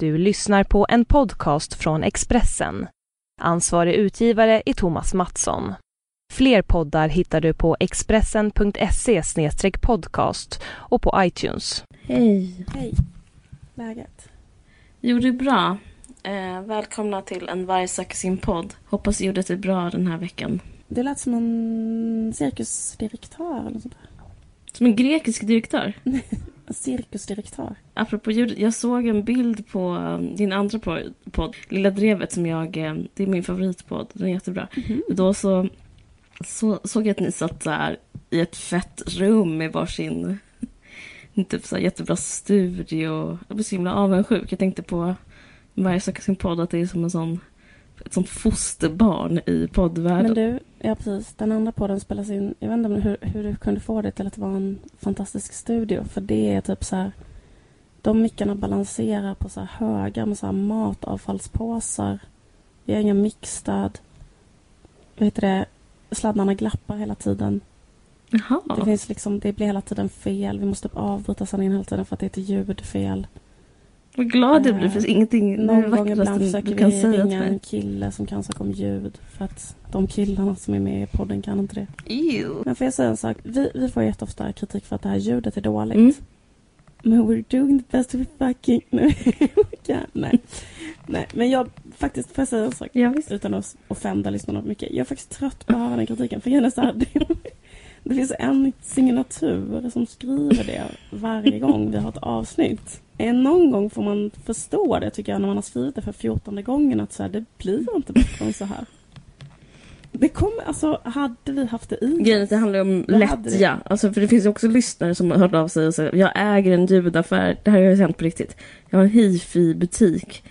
Du lyssnar på en podcast från Expressen. Ansvarig utgivare är Thomas Mattsson. Fler poddar hittar du på expressen.se podcast och på iTunes. Hej. Hej. Läget? Jo, det är bra. Eh, välkomna till En varg söker sin podd. Hoppas ljudet är bra den här veckan. Det lät som en cirkusdirektör eller något sånt där. Som en grekisk direktör. Cirkusdirektör. Apropå ljudet, jag såg en bild på um, din andra po- podd, Lilla Drevet, som jag... eh, Det är min favoritpodd, den är jättebra. Då så, så såg jag att ni satt här i ett fett rum med varsin typ så här jättebra studio. Jag blev så himla avundsjuk. Jag tänkte på varje söker sin podd att det är som en sån, ett sånt fosterbarn i poddvärlden. Men du, ja precis. Den andra podden spelas in. Jag vet inte hur, hur du kunde få det till att det var en fantastisk studio. För det är typ så här. De mickarna balanserar på så här högar med så här matavfallspåsar. Vi har ingen mixstöd. Vad heter det? Sladdarna glappar hela tiden. Jaha. Det, finns liksom, det blir hela tiden fel. Vi måste avbryta sändningen hela tiden för att det är ett ljudfel. Vad glad jag blir Eh, för ingenting Någon gång ibland försöker kan vi ringa en kille som kan saker om ljud. För att de killarna som är med i podden kan inte det. Ew. Men får jag säga en sak? Vi, vi får jätteofta kritik för att det här ljudet är dåligt. Mm. Men we're doing the best we fucking... Ja, nej. nej. Men jag faktiskt, får jag säga en sak? Ja, visst. Utan att offenda lyssnarna mycket. Jag är faktiskt trött på att höra den kritiken. För grejen är så här, det, det finns en signatur som skriver det varje gång vi har ett avsnitt. Eh, Någon gång får man förstå det tycker jag när man har skrivit det för fjortonde gången att så här, det blir inte bättre än så här. Det kommer, alltså hade vi haft det i Grejen det handlar om lättja. Alltså, för det finns ju också lyssnare som har hört av sig och säger jag äger en ljudaffär. Det här har jag hänt på riktigt. Jag har en hifi-butik.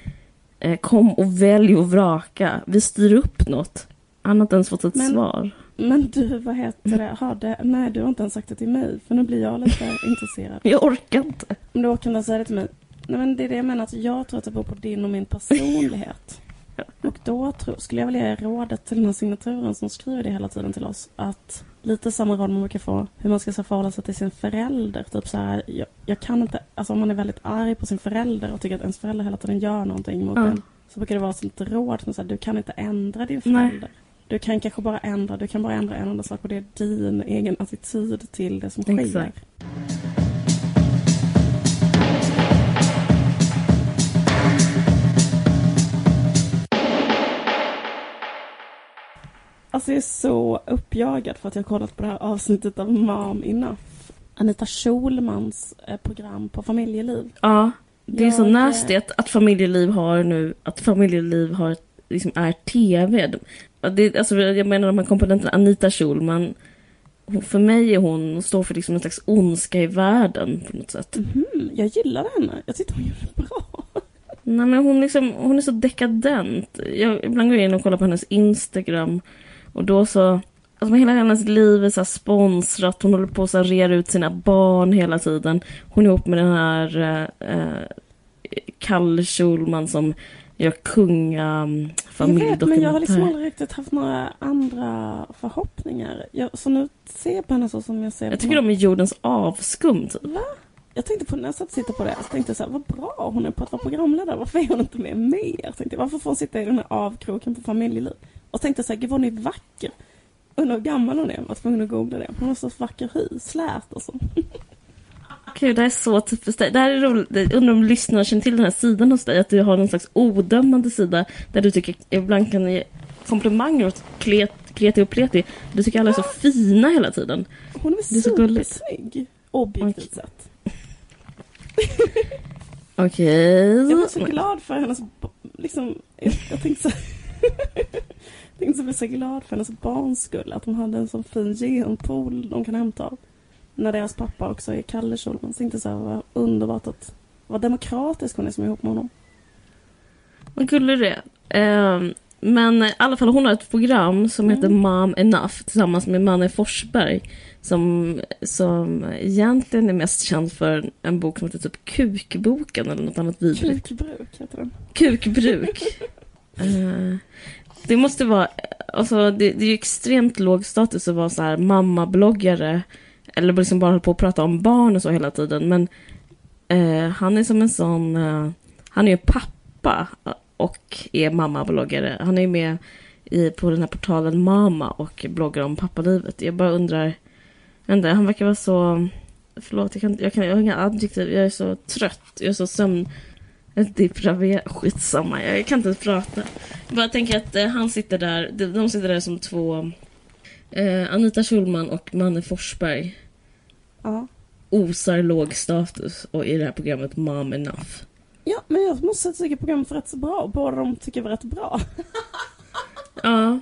Eh, kom och välj och vraka. Vi styr upp något. Han har inte ens fått ett Men- svar. Men du, vad heter det? Hade, nej, du har inte ens sagt det till mig. För nu blir jag lite intresserad. Jag orkar inte. Om du kan säga det till mig. Nej, men det är det jag menar. Att jag tror att det beror på din och min personlighet. Och då tror, skulle jag vilja ge rådet till den här signaturen som skriver det hela tiden till oss. Att lite samma råd man brukar få. Hur man ska så förhålla sig till sin förälder. Typ så här, jag, jag kan inte, alltså om man är väldigt arg på sin förälder och tycker att ens förälder hela tiden gör någonting mot Ja. en. Så brukar det vara som ett råd som säger du kan inte ändra din Nej. Du kan kanske bara ändra, du kan bara ändra en enda sak och det är din egen attityd till det som sker. Exakt. Alltså jag är så uppjagad för att jag kollat på det här avsnittet av Mom Enough. Anita Schulmans eh, program på familjeliv. Ja, det är så Jag, eh, nasty att, att familjeliv har nu, att familjeliv har, liksom är tv. Det, alltså, jag menar de här komponenterna, Anita Schulman, för mig är hon, hon står för liksom en slags ondska i världen på något sätt. Mhm, jag gillade henne. Jag tyckte hon gjorde det bra. Nej men hon, liksom, hon är så dekadent. Jag ibland går jag in och kollar på hennes Instagram och då så... Alltså hela hennes liv är så sponsrat. Hon håller på att rera ut sina barn hela tiden. Hon är ihop med den här eh, eh, Kalle Schulman som gör Jag vet, men jag har liksom aldrig riktigt haft några andra förhoppningar. Jag, så nu ser jag på henne så som jag ser Jag på tycker de är jordens avskum typ. Va? Jag tänkte på när jag satt och tittade på det, så tänkte jag så här, vad bra hon är på att vara programledare. Varför är hon inte med mer? Tänkte jag, varför får hon sitta i den här avkroken på familjeliv? Och tänkte så här, gud vad hon är vacker. Undrar hur gammal hon är. Jag var tvungen att googla det. Hon har så vacker hy, slät och så. Gud, det här är så typiskt dig. Det här är roligt. Jag undrar om lyssnarna känner till den här sidan hos dig. Att du har någon slags odömande sida där du tycker ibland kan ge komplimanger åt klet, kreti och pleti. Du tycker alla är så fina hela tiden. Hon är Det är så supersnygg. Objektivt sett. Okej. Jag var så glad för hennes... Liksom, jag, jag tänkte så jag tänkte så bli så glad för hennes barns skull. Att de hade en sån fin genpool de kan hämta av. När deras pappa också är Kalle Schulman. Så tänkte jag så här, vad underbart att... Vad demokratisk hon är som är ihop med honom. Vad gullig du är. Ehm, men i alla fall, hon har ett program som heter Mm. Mom Enough tillsammans med Manne Forsberg. Som, som egentligen är mest känd för en bok som heter typ Kukboken eller något annat vidrigt. Kukbruk heter den. Kukbruk. Eh, det måste vara, alltså det, det är ju extremt låg status att vara så här mammabloggare. Eller liksom bara höll på att prata om barn och så hela tiden. Men eh, han är som en sån, eh, han är ju pappa och är mammabloggare. Han är ju med i, på den här portalen Mama och bloggar om pappalivet. Jag bara undrar, undrar han verkar vara så, förlåt jag, kan, jag, kan, jag har inga adjektiv, jag är så trött, jag är så sömn depraverad, skitsamma, jag kan inte ens prata. Jag bara tänker att eh, han sitter där, de, de sitter där som två, eh, Anita Schulman och Manne Forsberg. Ja. Osar låg status och i det här programmet Mom Enough. Ja, men jag måste säga att jag tycker programmet var rätt så bra och båda de tycker var rätt bra. Ja,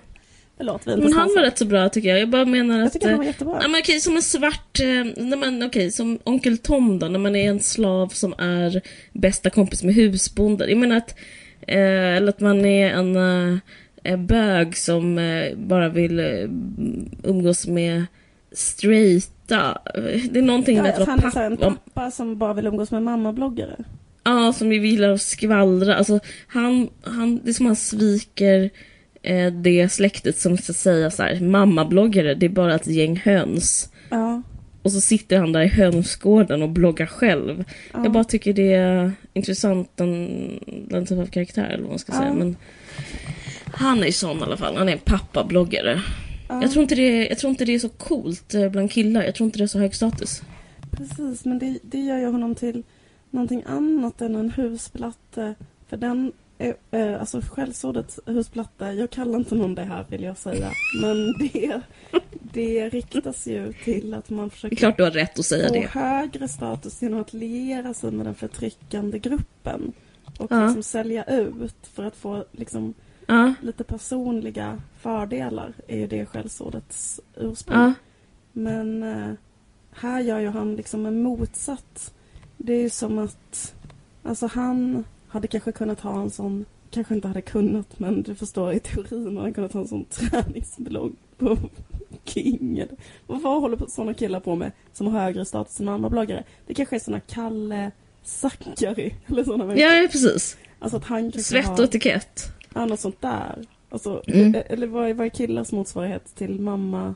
Förlåt, men han var rätt så bra tycker jag. Jag bara menar Jag att... tycker han var eh, jättebra. Ja, men okej, som en svart, eh, när man, okej, som onkel Tom då, när man är en slav som är bästa kompis med husbonden. Jag menar att, eh, eller att man är en eh, eh, bög som eh, bara vill eh, umgås med straighta. Det är någonting med att vara här en pappa. pappa som bara vill umgås med mammabloggare. Ja, som vi gillar att skvallra. Alltså, han, han, det är som han sviker eh, det släktet som ska säga så här, mammabloggare, det är bara ett gäng höns. Ja. Och så sitter han där i hönsgården och bloggar själv. ja. Jag bara tycker det är intressant, den, den typen av karaktär, eller vad man ska Ja. säga. Men han är sån i alla fall, han är en pappabloggare. Ja. Jag, tror inte det, jag tror inte det är så coolt eh, bland killar, jag tror inte det är så hög status. Precis, men det, det gör ju honom till någonting annat än en husplatte. För den, eh, alltså skällsordet husplatte, jag kallar inte någon det här vill jag säga. Men det, det riktas ju till att man Det är försöker klart du har rätt att säga få det. högre status genom att liera sig med den förtryckande gruppen. Och Ja. liksom sälja ut för att få liksom Ja, lite personliga fördelar är ju det skällsordets ursprung. ja, Men eh, här gör ju han liksom en motsatt. Det är ju som att alltså han hade kanske kunnat ha en sån, kanske inte hade kunnat men du förstår i teorin har han kunnat ha en sån träningsblogg på King. eller- vad håller sådana killar på med som har högre status än andra bloggare? Det kanske är såna Kalle Zackari eller sådana människor. ja, precis. Alltså att han kanske Svett och etikett. Ja, något sånt där. Alltså, Mm. e- Eller vad är, vad är killars motsvarighet till mamma?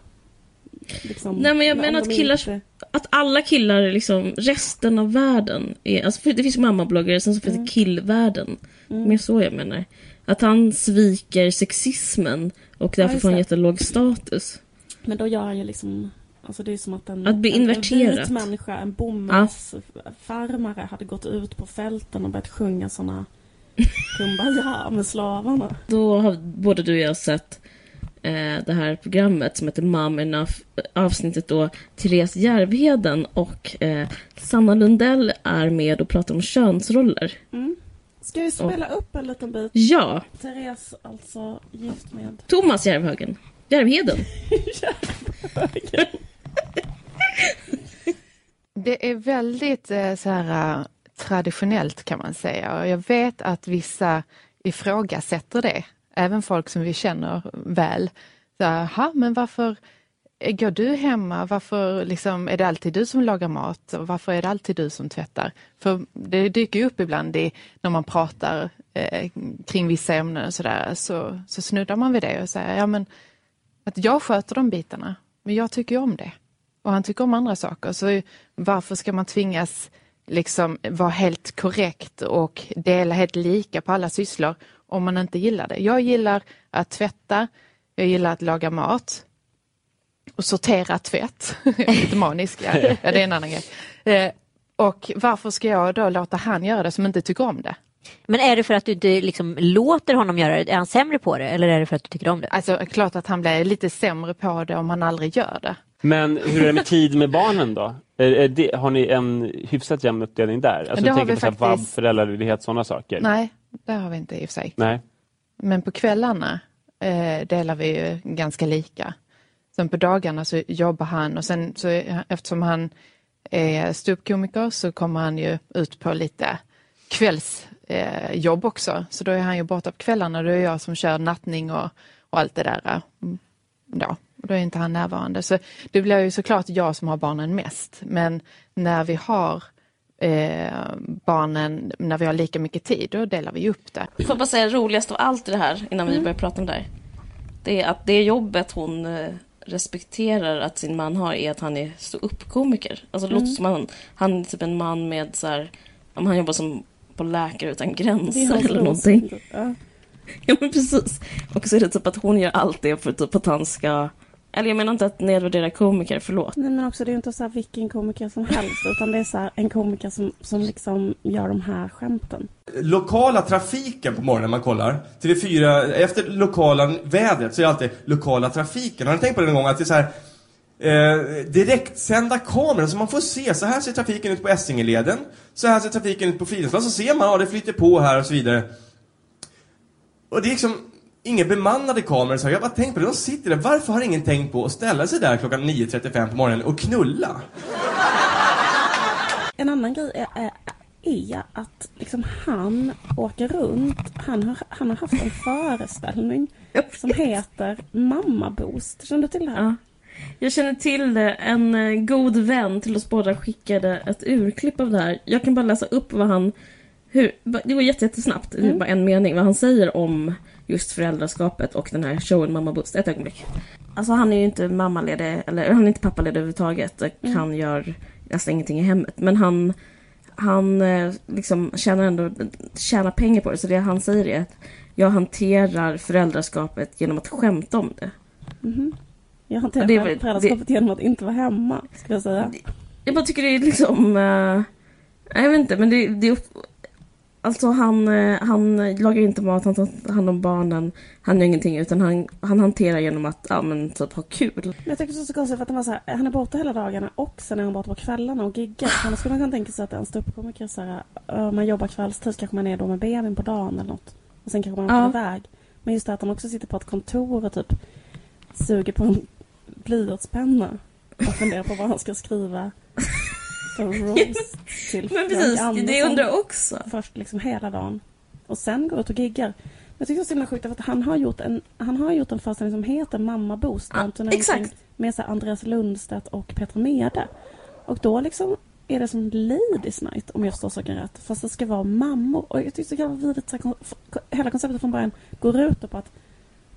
Liksom, Nej, men jag menar att killars- inte- Att alla killar, liksom, resten av världen, är, alltså det finns mammabloggare, sen så finns Mm. det killvärlden. Mm. Mer så jag menar. Att han sviker sexismen och därför just får han jättelåg status. Men då gör han ju liksom... Alltså det är som att en, Att bli en, en inverterat. vit människa, en bomullsfarmare hade gått ut på fälten och börjat sjunga såna kumbaya med slavarna. Då har både du och jag sett eh, det här programmet som heter Mom Enough, avsnittet då Therese Järvheden och eh, Sanna Lundell är med och pratar om könsroller. Mm. Ska vi spela upp en liten bit? Ja, Therese, alltså gift med... Thomas Järvhögen. Järvheden. Det är väldigt eh, så här, traditionellt kan man säga och jag vet att vissa ifrågasätter det. Även folk som vi känner väl. Jaha, men varför går du hemma? Varför liksom, är det alltid du som lagar mat? Och varför är det alltid du som tvättar? För det dyker ju upp ibland i, när man pratar eh, kring vissa ämnen och sådär, så, så snuddar man vid det och säger ja men att jag sköter de bitarna, men jag tycker ju om det. Och han tycker om andra saker. Så varför ska man tvingas liksom vara helt korrekt och dela helt lika på alla sysslor om man inte gillar det? Jag gillar att tvätta, jag gillar att laga mat och sortera tvätt. Lite manisk, ja. ja, det är en annan grej. Eh, och varför ska jag då låta han göra det som inte tycker om det? Men är det för att du inte liksom låter honom göra det? Är han sämre på det eller är det för att du tycker om det? Alltså klart att han blir lite sämre på det om han aldrig gör det. Men hur är det med tid med barnen då? Det, har ni en hyfsat jämn uppdelning där? Alltså, Det jag tänker på faktiskt. vab, föräldraledighet, sådana saker. Nej, det har vi inte i och för sig. Nej. Men på kvällarna eh, delar vi ju ganska lika. Sen på dagarna så jobbar han och sen så eftersom han är ståuppkomiker så kommer han ju ut på lite kvällsjobb eh, också. Så då är han ju borta på kvällarna. Då är jag som kör nattning och, och allt det där. Mm, Ja, och då är inte han närvarande. Så det blir ju såklart jag som har barnen mest. Men när vi har eh, barnen, när vi har lika mycket tid, då delar vi upp det. Får jag bara säga roligast av allt i det här innan vi börjar prata om det här. Det är att det jobbet hon eh, respekterar att sin man har är att han är stå upp komiker Alltså det låter som han, han är typ en man med så här, om han jobbar som på Läkare utan gränser eller någonting. Ja. Ja men precis. Och så är det typ att hon gör allt det för typ att han ska... Eller jag menar inte att nedvärdera komiker, förlåt. Nej men också det är ju inte så här vilken komiker som helst utan det är så här en komiker som, som liksom gör de här skämten. lokala trafiken på morgonen när man kollar. TV4, efter lokala vädret så är det alltid lokala trafiken. Har ni tänkt på det någon gång att det är så här eh, direktsända kameror så man får se, så här ser trafiken ut på Essingeleden, så här ser trafiken ut på Fridhemsplan, så ser man, ja det flyter på här och så vidare. Och det är liksom inga bemannade kameror så jag bara tänkt på det, de sitter där, varför har ingen tänkt på att ställa sig där klockan 9.35 på morgonen och knulla? En annan grej är, är, är att liksom han åker runt, han har, han har haft en föreställning som heter Mamma Boost. Känner du till det här? Ja. Jag känner till det. En eh, god vän till oss båda skickade ett urklipp av det här. Jag kan bara läsa upp vad han... Hur, det var jätte- jättesnabbt, var bara en mening, vad han säger om just föräldraskapet och den här showen Mamma Boost. Ett ögonblick. Alltså han är ju inte mammaledig, eller han är inte pappaledig överhuvudtaget. Och Han gör nästan ingenting i hemmet. Men han, han eh, liksom tjänar ändå tjänar pengar på det. Så det han säger är att jag hanterar föräldraskapet genom att skämta om det. Jag hanterar Det föräldraskapet genom att inte vara hemma, skulle jag säga. Jag bara tycker det är liksom... eh, jag vet inte, men det, det Alltså han, eh, han lagar inte mat, han tar hand om barnen. Han gör ingenting utan han, han hanterar genom att ja, men, typ, ha kul. Jag tycker det är så konstigt för att han var så här, han är borta hela dagarna och sen är han borta på kvällarna och giggar. Annars skulle man kunna tänka sig att en ståuppkomiker så här, ö, man jobbar kvällstid kanske man är då med bebisen på dagen eller något. Och sen kanske man Ja. åker iväg. Men just det att han också sitter på ett kontor och typ suger på en blyertspenna och funderar på vad han ska skriva för roast till Men precis, det Andersson jag undrar också. först liksom hela dagen och sen går ut och giggar. Jag tycker det är så himla sjukt för att han har gjort en, han har gjort en föreställning som heter Mamma Boost. Ja, exakt. Med så Andreas Lundstedt och Petra Mede. Och då liksom är det som Ladies Night om jag förstår saken rätt. Fast det ska vara mammor. Och jag tycker så jävla vidrigt. Hela konceptet från början går ut på att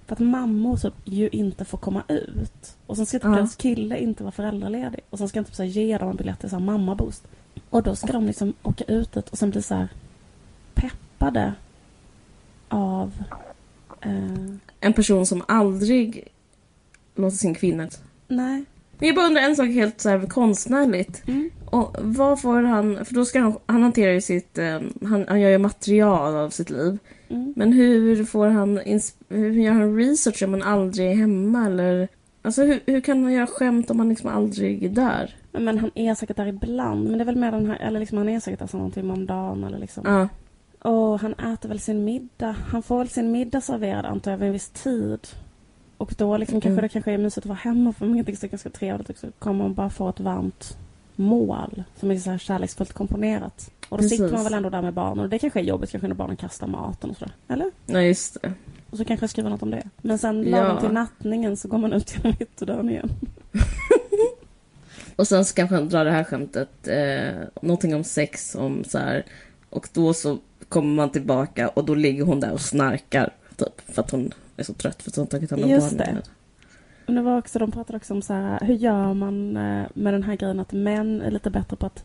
för att mammor typ ju inte får komma ut. Och sen ska typ Ja. deras kille inte vara föräldraledig. Och sen ska han typ så här ge dem en biljett till så här mammaboost. Och då ska de liksom åka ut dit och sen bli så här peppade av... Eh, En person som aldrig låter sin kvinna... nej. Men jag bara undrar en sak helt så här konstnärligt. Mm. Och vad får han... För då ska han... Han hanterar ju sitt... eh, han, han gör ju material av sitt liv. Mm. Men hur får han... Hur gör han research om man aldrig är hemma eller... Alltså hur, hur kan man göra skämt om man liksom aldrig är där? Men, han är säkert där ibland. Men det är väl mer den här... Eller liksom han är säkert där så någon timme om dagen eller liksom. Ja. Och han äter väl sin middag. Han får väl sin middag serverad antar jag vid en viss tid. Och då liksom kanske Mm. det kanske är mysigt att vara hemma för mig. Det är ganska trevligt också. Kommer man bara få ett varmt mål som är så här kärleksfullt komponerat. Och då Precis. sitter man väl ändå där med barnen. Och det kanske är jobbigt kanske när barnen kastar maten och sådär. Eller? ja, just det. Och så kanske jag skriver något om det. Men sen Ja. lagom till nattningen så går man ut genom ytterdörren igen. Och sen så kanske han drar det här skämtet, eh, någonting om sex, om så här. Och då så kommer man tillbaka och då ligger hon där och snarkar. Typ, för att hon är så trött för att hon tagit hand om Just barnen. Men det var också, de pratade också om så här, hur gör man eh, med den här grejen att män är lite bättre på att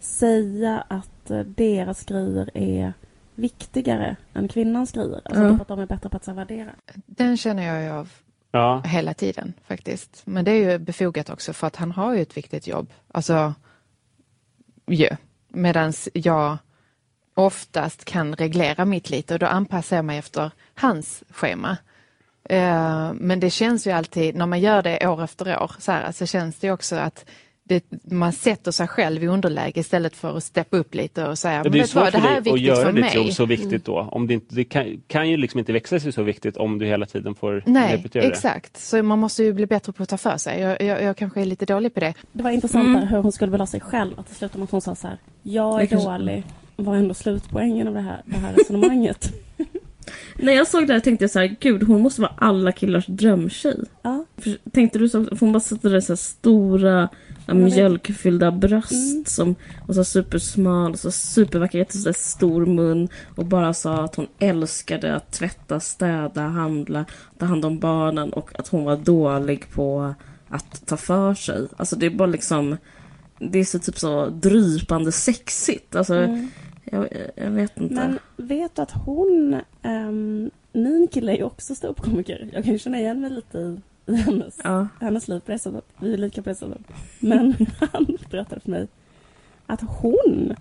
säga att eh, deras grejer är viktigare än kvinnans grejer. Alltså typ att de är bättre på att värdera. Den känner jag ju av Ja. hela tiden faktiskt. Men det är ju befogat också för att han har ju ett viktigt jobb. Alltså, ju. Medan jag oftast kan reglera mitt lite och då anpassar jag mig efter hans schema. Eh, Men det känns ju alltid, när man gör det år efter år, så, här, så känns det ju också att det, man sätter sig själv i underläge istället för att steppa upp lite och säga, Ja, men det är vad, det här är dig att viktigt göra för ditt mig. jobb så viktigt då. Om det, inte, det kan, kan ju liksom inte växa sig så viktigt om du hela tiden får Nej, repetera det. exakt. Så man måste ju bli bättre på att ta för sig. Jag, jag, jag kanske är lite dålig på det. Det var intressant Mm. hur hon skulle vilja sig själv. Att det slutade med att hon sa så här, jag är Det kanske- dålig. Var ändå slutpoängen av det här, det här resonemanget. När jag såg det här tänkte jag så här, gud hon måste vara alla killars drömtjej. ja. För, tänkte du så, för hon bara satte där så här stora mjölkfyllda bröst Mm. som var så supersmal och så supervacker, jättestor stor mun och bara sa att hon älskade att tvätta, städa, handla, ta hand om barnen och att hon var dålig på att ta för sig. Alltså det är bara liksom det är så typ så drypande sexigt. Alltså, Mm. Jag, jag vet inte. Men vet du att hon, um, min kille är ju också ståuppkomiker. Jag kan ju känna igen mig lite i, i hennes, Ja. hennes liv på det sättet. Vi är lika på det sättet. Men han berättade för mig att hon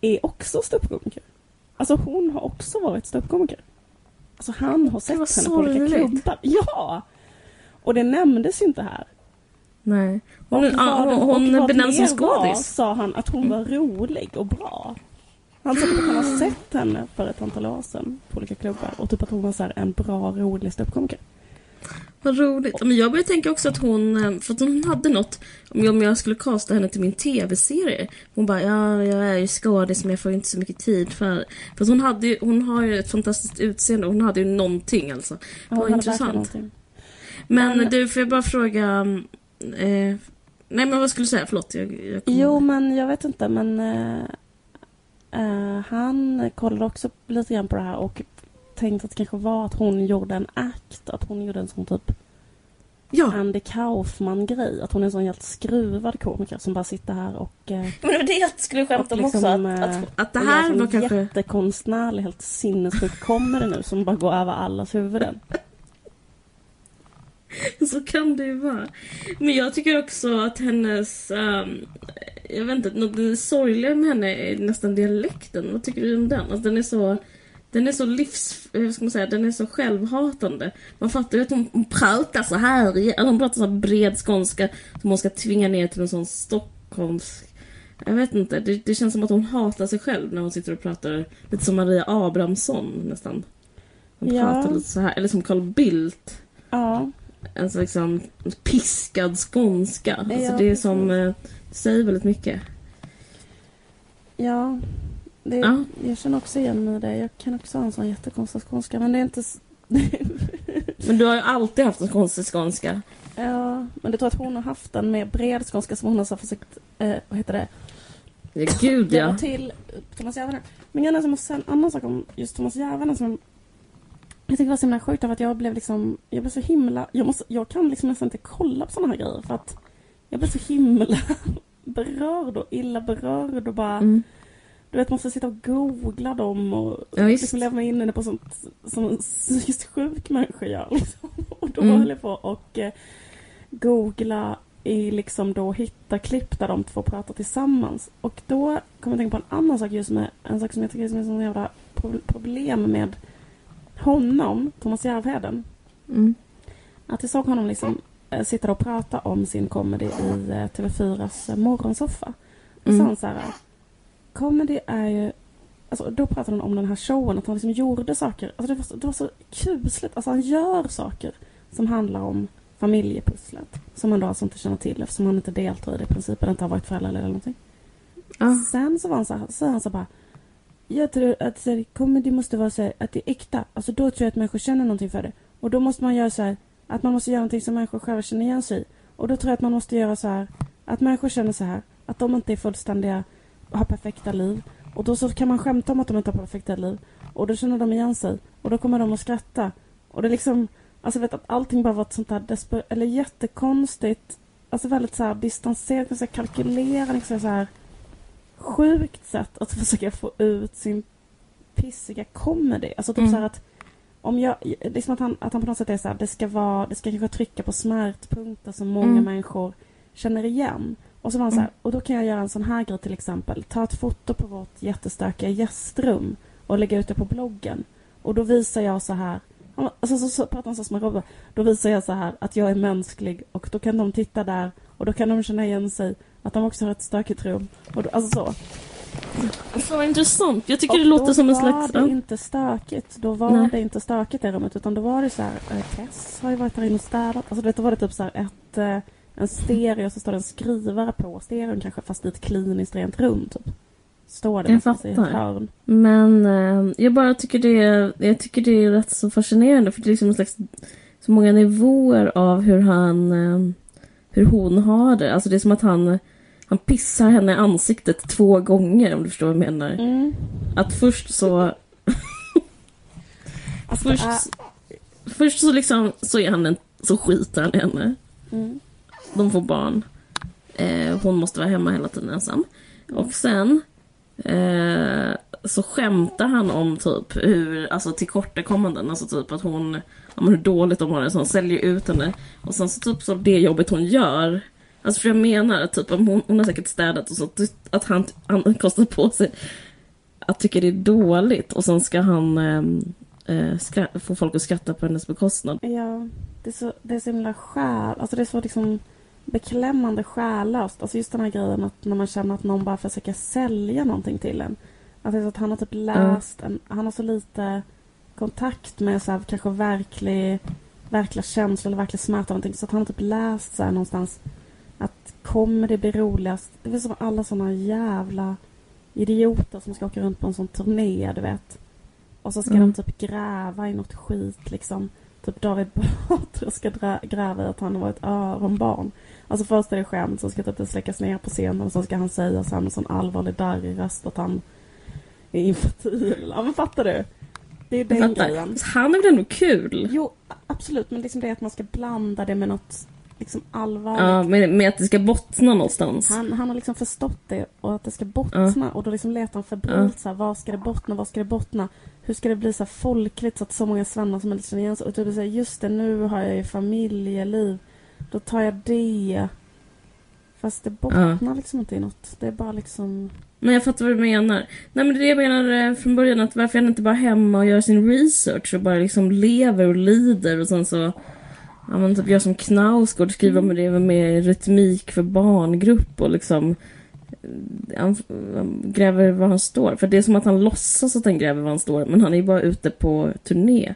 är också ståuppkomiker. Alltså hon har också varit ståuppkomiker. Alltså han har sett henne på olika klubbar. Ja! Och det nämndes ju inte här. Nej. Hon, Och vad- hon, hon benämns som skådis. Mm. sa han att hon var rolig och bra. Han sa att han har sett henne för ett antal år sedan på olika klubbar och typ att hon var så här en bra, rolig ståuppkomiker. Vad roligt. Men jag började tänka också att hon, eh, för att hon hade något, om jag, om jag skulle kasta henne till min tv-serie. Hon bara, ja, jag är ju skådis men jag får inte så mycket tid för... För att hon, hade ju, hon har ju ett fantastiskt utseende hon hade ju någonting alltså. Ja, Vad intressant. Men Men- du, får jag bara fråga... Eh, nej men vad skulle du säga? Förlåt. Jag, jag kom- Jo, men jag vet inte, men eh, eh, han kollade också lite grann på det här och tänkte att det kanske var att hon gjorde en act, att hon gjorde en sån typ Ja, Andy Kaufman-grej. Att hon är en sån helt skruvad komiker som bara sitter här och... Eh, men det det jag skulle skämta om också. liksom, Att, eh, att, att det här var kanske... jättekonstnärlig, helt sinnessjuk comedy nu som bara går över allas huvuden. Så kan det ju vara. Men jag tycker också att hennes... ehm, jag vet inte, något det sorgliga med henne är nästan dialekten. Vad tycker du om den? Alltså, den är så... Den är så livs... Hur ska man säga? Den är så självhatande. Man fattar ju att hon, hon pratar så här. Hon pratar så här bred skånska som hon ska tvinga ner till en sån stockholmsk... Jag vet inte. Det, det känns som att hon hatar sig själv när hon sitter och pratar lite som Maria Abrahamsson nästan. Hon Ja. pratar lite så här. Eller som Carl Bildt Ja, en så liksom piskad skånska. Alltså Ja, det är som eh, säger väldigt mycket. ja. Det, Ja. Jag känner också igen mig i det. Jag kan också ha en sån jättekonstig skånska. Men det är inte... Men du har ju alltid haft en konstig skånska. ja, men det tror att hon har haft en mer bred skånska som hon har försökt... Eh, vad heter det? Ja, gud ja. till Thomas Järvenen. Men jag måste säga en annan sak om just Thomas Järvenen som jag tycker det var så himla sjukt att jag blev liksom, jag blev så himla, jag, måste, jag kan liksom nästan inte kolla på såna här grejer för att jag blev så himla berörd och illa berörd och bara, Mm. du vet, måste sitta och googla dem och Ja, visst. liksom leva mig in i det på sånt som en psykiskt sjuk människa gör. Liksom. Och då Mm. höll jag på och eh, googla i liksom då hitta klipp där de två pratar tillsammans. Och då kommer jag tänka på en annan sak just med en sak som jag tycker är ett sånt jävla pro- problem med honom, Thomas Järvheden. Mm. Att jag såg honom liksom eh, sitta och prata om sin comedy i eh, TV4s eh, morgonsoffa. Och Mm. sa han så här. Comedy är ju... Alltså, då pratade han om den här showen, att han liksom gjorde saker. Alltså, det, var så, det var så kusligt. Alltså, han gör saker som handlar om familjepusslet. Som man då alltså inte känner till eftersom han inte deltar i det i princip. Eller inte har varit förälder eller någonting. Ja. Sen så var han så här, så han så bara. Jag tror att så här, comedy måste vara så här, att det är äkta. Alltså då tror jag att människor känner någonting för det. Och då måste man göra så här, att man måste göra någonting som människor själva känner igen sig i. Och då tror jag att man måste göra så här, att människor känner så här, att de inte är fullständiga och har perfekta liv. Och då så kan man skämta om att de inte har perfekta liv. Och då känner de igen sig. Och då kommer de att skratta. Och det är liksom, alltså vet att allting bara var ett sånt här desper- eller jättekonstigt, alltså väldigt så här distanserat, ganska kalkylerat, liksom så här sjukt sätt att försöka få ut sin pissiga comedy. Alltså typ Mm. så här att om jag, liksom att han, att han på något sätt är så här, det ska vara, det ska kanske trycka på smärtpunkter som många Mm. människor känner igen. Och så var han så här, och då kan jag göra en sån här grej till exempel. Ta ett foto på vårt jättestökiga gästrum och lägga ut det på bloggen. Och då visar jag så här, alltså så, så pratar han så som en robot. Då visar jag så här att jag är mänsklig och då kan de titta där och då kan de känna igen sig att de också har ett stökigt rum. Och då, alltså så. Fan vad intressant. Jag tycker Och det låter då som en var slags... det Ja. inte stökigt. Då var Nej. det inte stökigt i rummet utan då var det så här, eh, Tess har ju varit där inne och städat. Alltså du vet, då var det typ så här ett, eh, en stereo så står det en skrivare på stereon kanske fast i ett kliniskt rent rum typ. Står det Jag någonstans i ett fattar. hörn. Men eh, jag bara tycker det är, jag tycker det är rätt så fascinerande för det är liksom en slags så många nivåer av hur han eh, hur hon har det. Alltså det är som att han han pissar henne i ansiktet två gånger om du förstår vad jag menar. Mm. Att först så Alltså, först, äh, först så liksom så är han en, så skiter han henne. mm. De får barn. Eh, hon måste vara hemma hela tiden ensam. Och sen eh, så skämtar han om typ hur, alltså tillkortakommanden, alltså typ att hon, ja, men hur dåligt de har det, så han säljer ut henne. Och sen så typ så det jobbet hon gör, alltså för jag menar att typ hon, hon har säkert städat och så, att han, han kostar på sig att tycka det är dåligt och sen ska han ehm, eh, skra- få folk att skratta på hennes bekostnad. Ja, det är så, det är så himla själ, alltså det är så liksom beklämmande själlöst. Alltså just den här grejen att när man känner att någon bara försöker sälja någonting till en. Att det är så att han har typ läst, en, han har så lite kontakt med så här, kanske verklig, verkliga känslor eller verklig smärta någonting. Så att han har typ läst så här någonstans att kommer det bli roligast? Det är som alla såna jävla idioter som ska åka runt på en sån turné, du vet. Och så ska Mm. de typ gräva i något skit liksom. Typ David Batra ska gräva i att han var ett öronbarn. Alltså först är det skämt, så ska typ det släckas ner på scenen och så ska han säga så här med sån allvarlig darrig röst att han är infertil. Ja men fattar du? Det är den grejen. Han är väl ändå kul? Jo, absolut, men liksom det är att man ska blanda det med något liksom allvarligt. Ja, med, med att det ska bottna någonstans. Han, han har liksom förstått det och att det ska bottna och då liksom letar han febrilt så här, var ska det bottna, var ska det bottna? Hur ska det bli så här folkligt så att så många svennar som möjligt känner igen sig? Och typ säga just det, nu har jag ju familjeliv. Då tar jag det. Fast det bottnar liksom inte i något. Det är bara liksom... Men jag fattar vad du menar. Nej men det jag menar eh, från början att varför är han inte bara hemma och gör sin research och bara liksom lever och lider och sen så Ja men typ gör som Knausgård, skriver om det med rytmik för barngrupp och liksom eh, han, han gräver var han står. För det är som att han låtsas att han gräver var han står men han är ju bara ute på turné.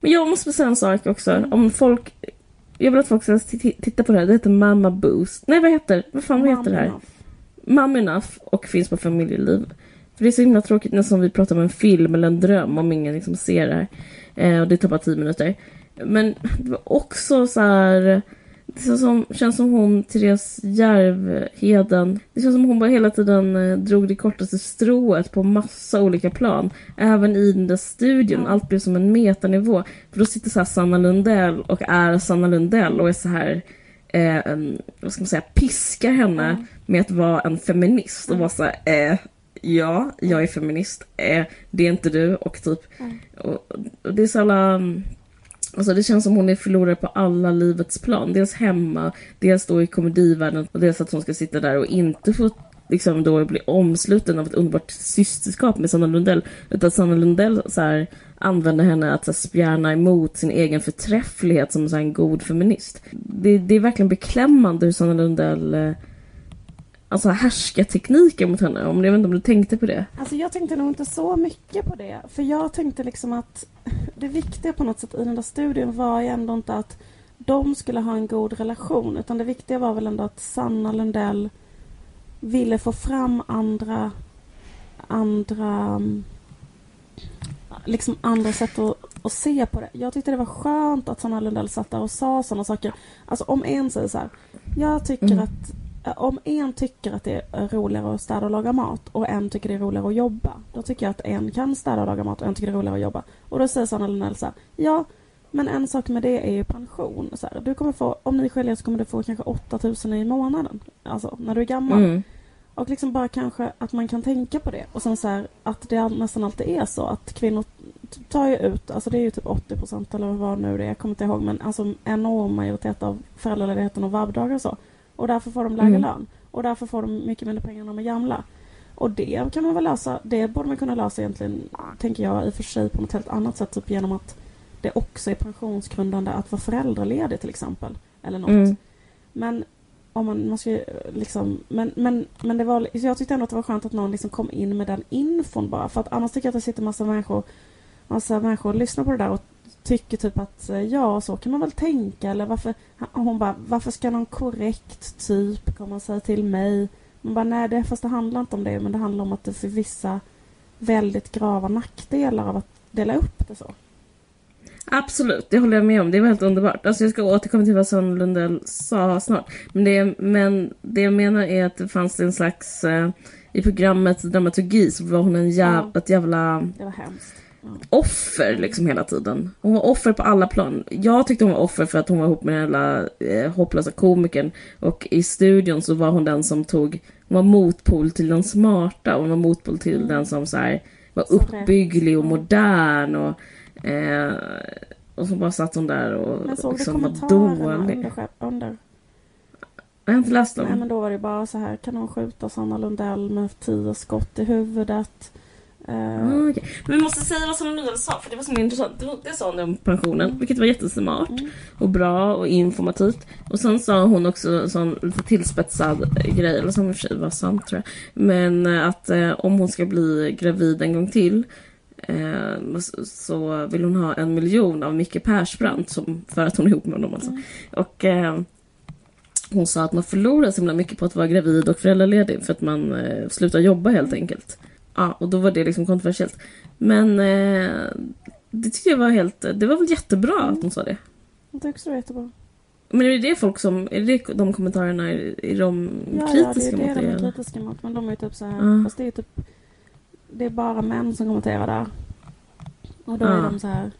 Men jag måste säga en sak också. Om folk jag vill att folk ska titta på det här. Det heter Mamma Boost. Nej vad heter Vad fan vad heter det här? Mum Enough och finns på familjeliv. För det är så himla tråkigt när som vi pratar om en film eller en dröm om ingen liksom ser det här. Eh, och det tar bara tio minuter. Men det var också så här... Det känns som, känns som hon, Therese Järvheden, det känns som hon bara hela tiden eh, drog det kortaste strået på massa olika plan. Även i den där studion, allt blev som en metanivå. För då sitter så här Sanna Lundell och är Sanna Lundell och är så här eh, vad ska man säga, piskar henne med att vara en feminist och vara så här, eh, ja, jag är feminist, eh, det är inte du och typ, och, och det är så alla, mm, alltså det känns som hon är förlorare på alla livets plan, dels hemma, dels då i komedivärlden och dels att hon ska sitta där och inte få liksom då bli omsluten av ett underbart systerskap med Sanna Lundell. Utan Sanna Lundell så här, använder henne att så här, spjärna emot sin egen förträfflighet som så här, en god feminist. Det, det är verkligen beklämmande hur Sanna Lundell eh, alltså härska tekniken mot henne. Om, jag vet inte om du tänkte på det? Alltså jag tänkte nog inte så mycket på det. För jag tänkte liksom att det viktiga på något sätt i den där studien var ju ändå inte att de skulle ha en god relation. Utan det viktiga var väl ändå att Sanna Lundell ville få fram andra andra mm, liksom andra sätt att, att se på det. Jag tyckte det var skönt att Sanna Lundell satt där och sa sådana saker. Alltså om en säger så här. Jag tycker Mm. att om en tycker att det är roligare att städa och laga mat och en tycker det är roligare att jobba. Då tycker jag att en kan städa och laga mat och en tycker det är roligare att jobba. Och då säger Sanna Lundell så här. Ja, men en sak med det är ju pension. Så här, du kommer få, om ni skiljer så kommer du få kanske 8000 i månaden. Alltså när du är gammal. Mm. Och liksom bara kanske att man kan tänka på det. Och sen så här, att det nästan alltid är så att kvinnor tar ju ut, alltså det är ju typ 80 procent eller vad nu det är, jag kommer inte ihåg, men alltså en enorm majoritet av föräldraledigheten och vabbdagar och så. Och därför får de lägre Mm. lön. Och därför får de mycket mindre pengar när de är gamla. Och det kan man väl lösa, det borde man kunna lösa egentligen, tänker jag i och för sig på något helt annat sätt, typ genom att det också är pensionsgrundande att vara föräldraledig till exempel. Eller något. Mm. Men om man, man ska liksom, men, men, men det var, så jag tyckte ändå att det var skönt att någon liksom kom in med den infon bara. För att annars tycker jag att det sitter massa människor, massa människor och lyssnar på det där och tycker typ att eh, ja, så kan man väl tänka. Eller varför, hon bara, varför ska någon korrekt typ komma och säga till mig? Man bara, nej, det, fast det handlar inte om det. Men det handlar om att det för vissa väldigt grava nackdelar av att dela upp det så. Absolut, det håller jag med om. Det var helt underbart. Alltså jag ska återkomma till vad Sanna Lundell sa snart. Men det, men det jag menar är att det fanns en slags... Eh, I programmets dramaturgi så var hon en jäv, Ja. ett jävla... Det var hemskt. Offer liksom hela tiden. Hon var offer på alla plan. Jag tyckte hon var offer för att hon var ihop med den jävla eh, hopplösa komikern. Och i studion så var hon den som tog, hon var motpol till den smarta. Hon var motpol till den som så här, var Så uppbygglig och modern. Och, eh, och så bara satt hon där och Men såg liksom var dålig. under, under? Jag har inte läst dem. Nej men då var det bara så här, kan hon skjuta Sanna Lundell med tio skott i huvudet? Eh, Ah, okej. Men vi måste säga vad som Lundell sa, för det var så intressant. Det, det sa hon om pensionen, vilket var jättesmart och bra och informativt. Och sen sa hon också en sån lite tillspetsad grej, eller som i var sant tror jag. Men eh, att eh, om hon ska bli gravid en gång till eh, så- vill hon ha en miljon av Micke Persbrandt som, för att hon är ihop med honom alltså. Och eh, hon sa att man förlorar så himla mycket på att vara gravid och föräldraledig för att man eh, slutar jobba helt enkelt. Ja, och då var det liksom kontroversiellt. Men eh, det tyckte jag var helt... Det var väl jättebra att hon sa det. Jag tycker också det var jättebra. Men är det det folk som... Är det de kommentarerna, är, de Ja, kritiska ja, det är mot det det? de är eller? kritiska mot. Men de är ju typ så här, Ja. fast det är typ det är bara män som kommenterar där. Och då Ja. är de så här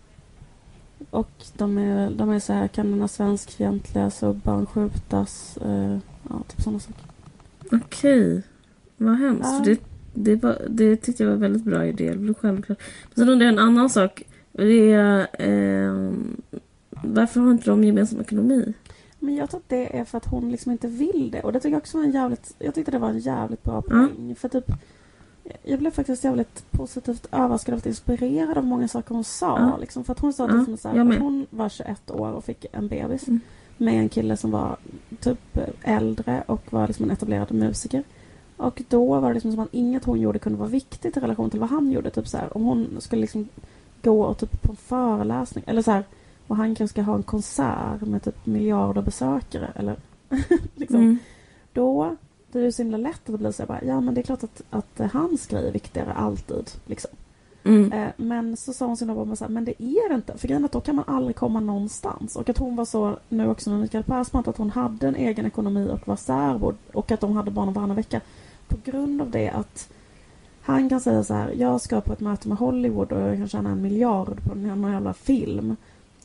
och de är, de är så här, kan den svenskfientliga så barn skjutas? Eh, ja, typ sådana saker. Okej. Vad hemskt. Ja. För det, det, var, det tyckte jag var en väldigt bra idé. Det blev självklart. Men sen undrar jag en annan sak. Det är... Eh, varför har inte de gemensam ekonomi? Men jag tror att det är för att hon liksom inte vill det. Och det tycker jag också var en jävligt... Jag tyckte det var en jävligt bra poäng. För typ... Jag blev faktiskt jävligt positivt överraskad och inspirerad av många saker hon sa. Ja. Liksom, för att hon sa till exempel så här, att hon var 21 år och fick en bebis. Mm. Med en kille som var typ äldre och var liksom en etablerad musiker. Och då var det liksom som att inget hon gjorde kunde vara viktigt i relation till vad han gjorde. Typ så här, om hon skulle liksom gå och typ på en föreläsning eller så här och han kanske ska ha en konsert med typ miljarder besökare eller liksom. Mm. Då det är ju så himla lätt att det blir så här bara, ja men det är klart att, att eh, hans grej är viktigare alltid. Liksom. Mm. Eh, men så sa hon sin bara så här, men det är det inte. För grejen att då kan man aldrig komma någonstans. Och att hon var så, nu också med Mikael Persbrandt, att hon hade en egen ekonomi och var särbo. Och att de hade barn varannan vecka. På grund av det att han kan säga så här, jag ska på ett möte med Hollywood och jag kan tjäna en miljard på någon jävla film.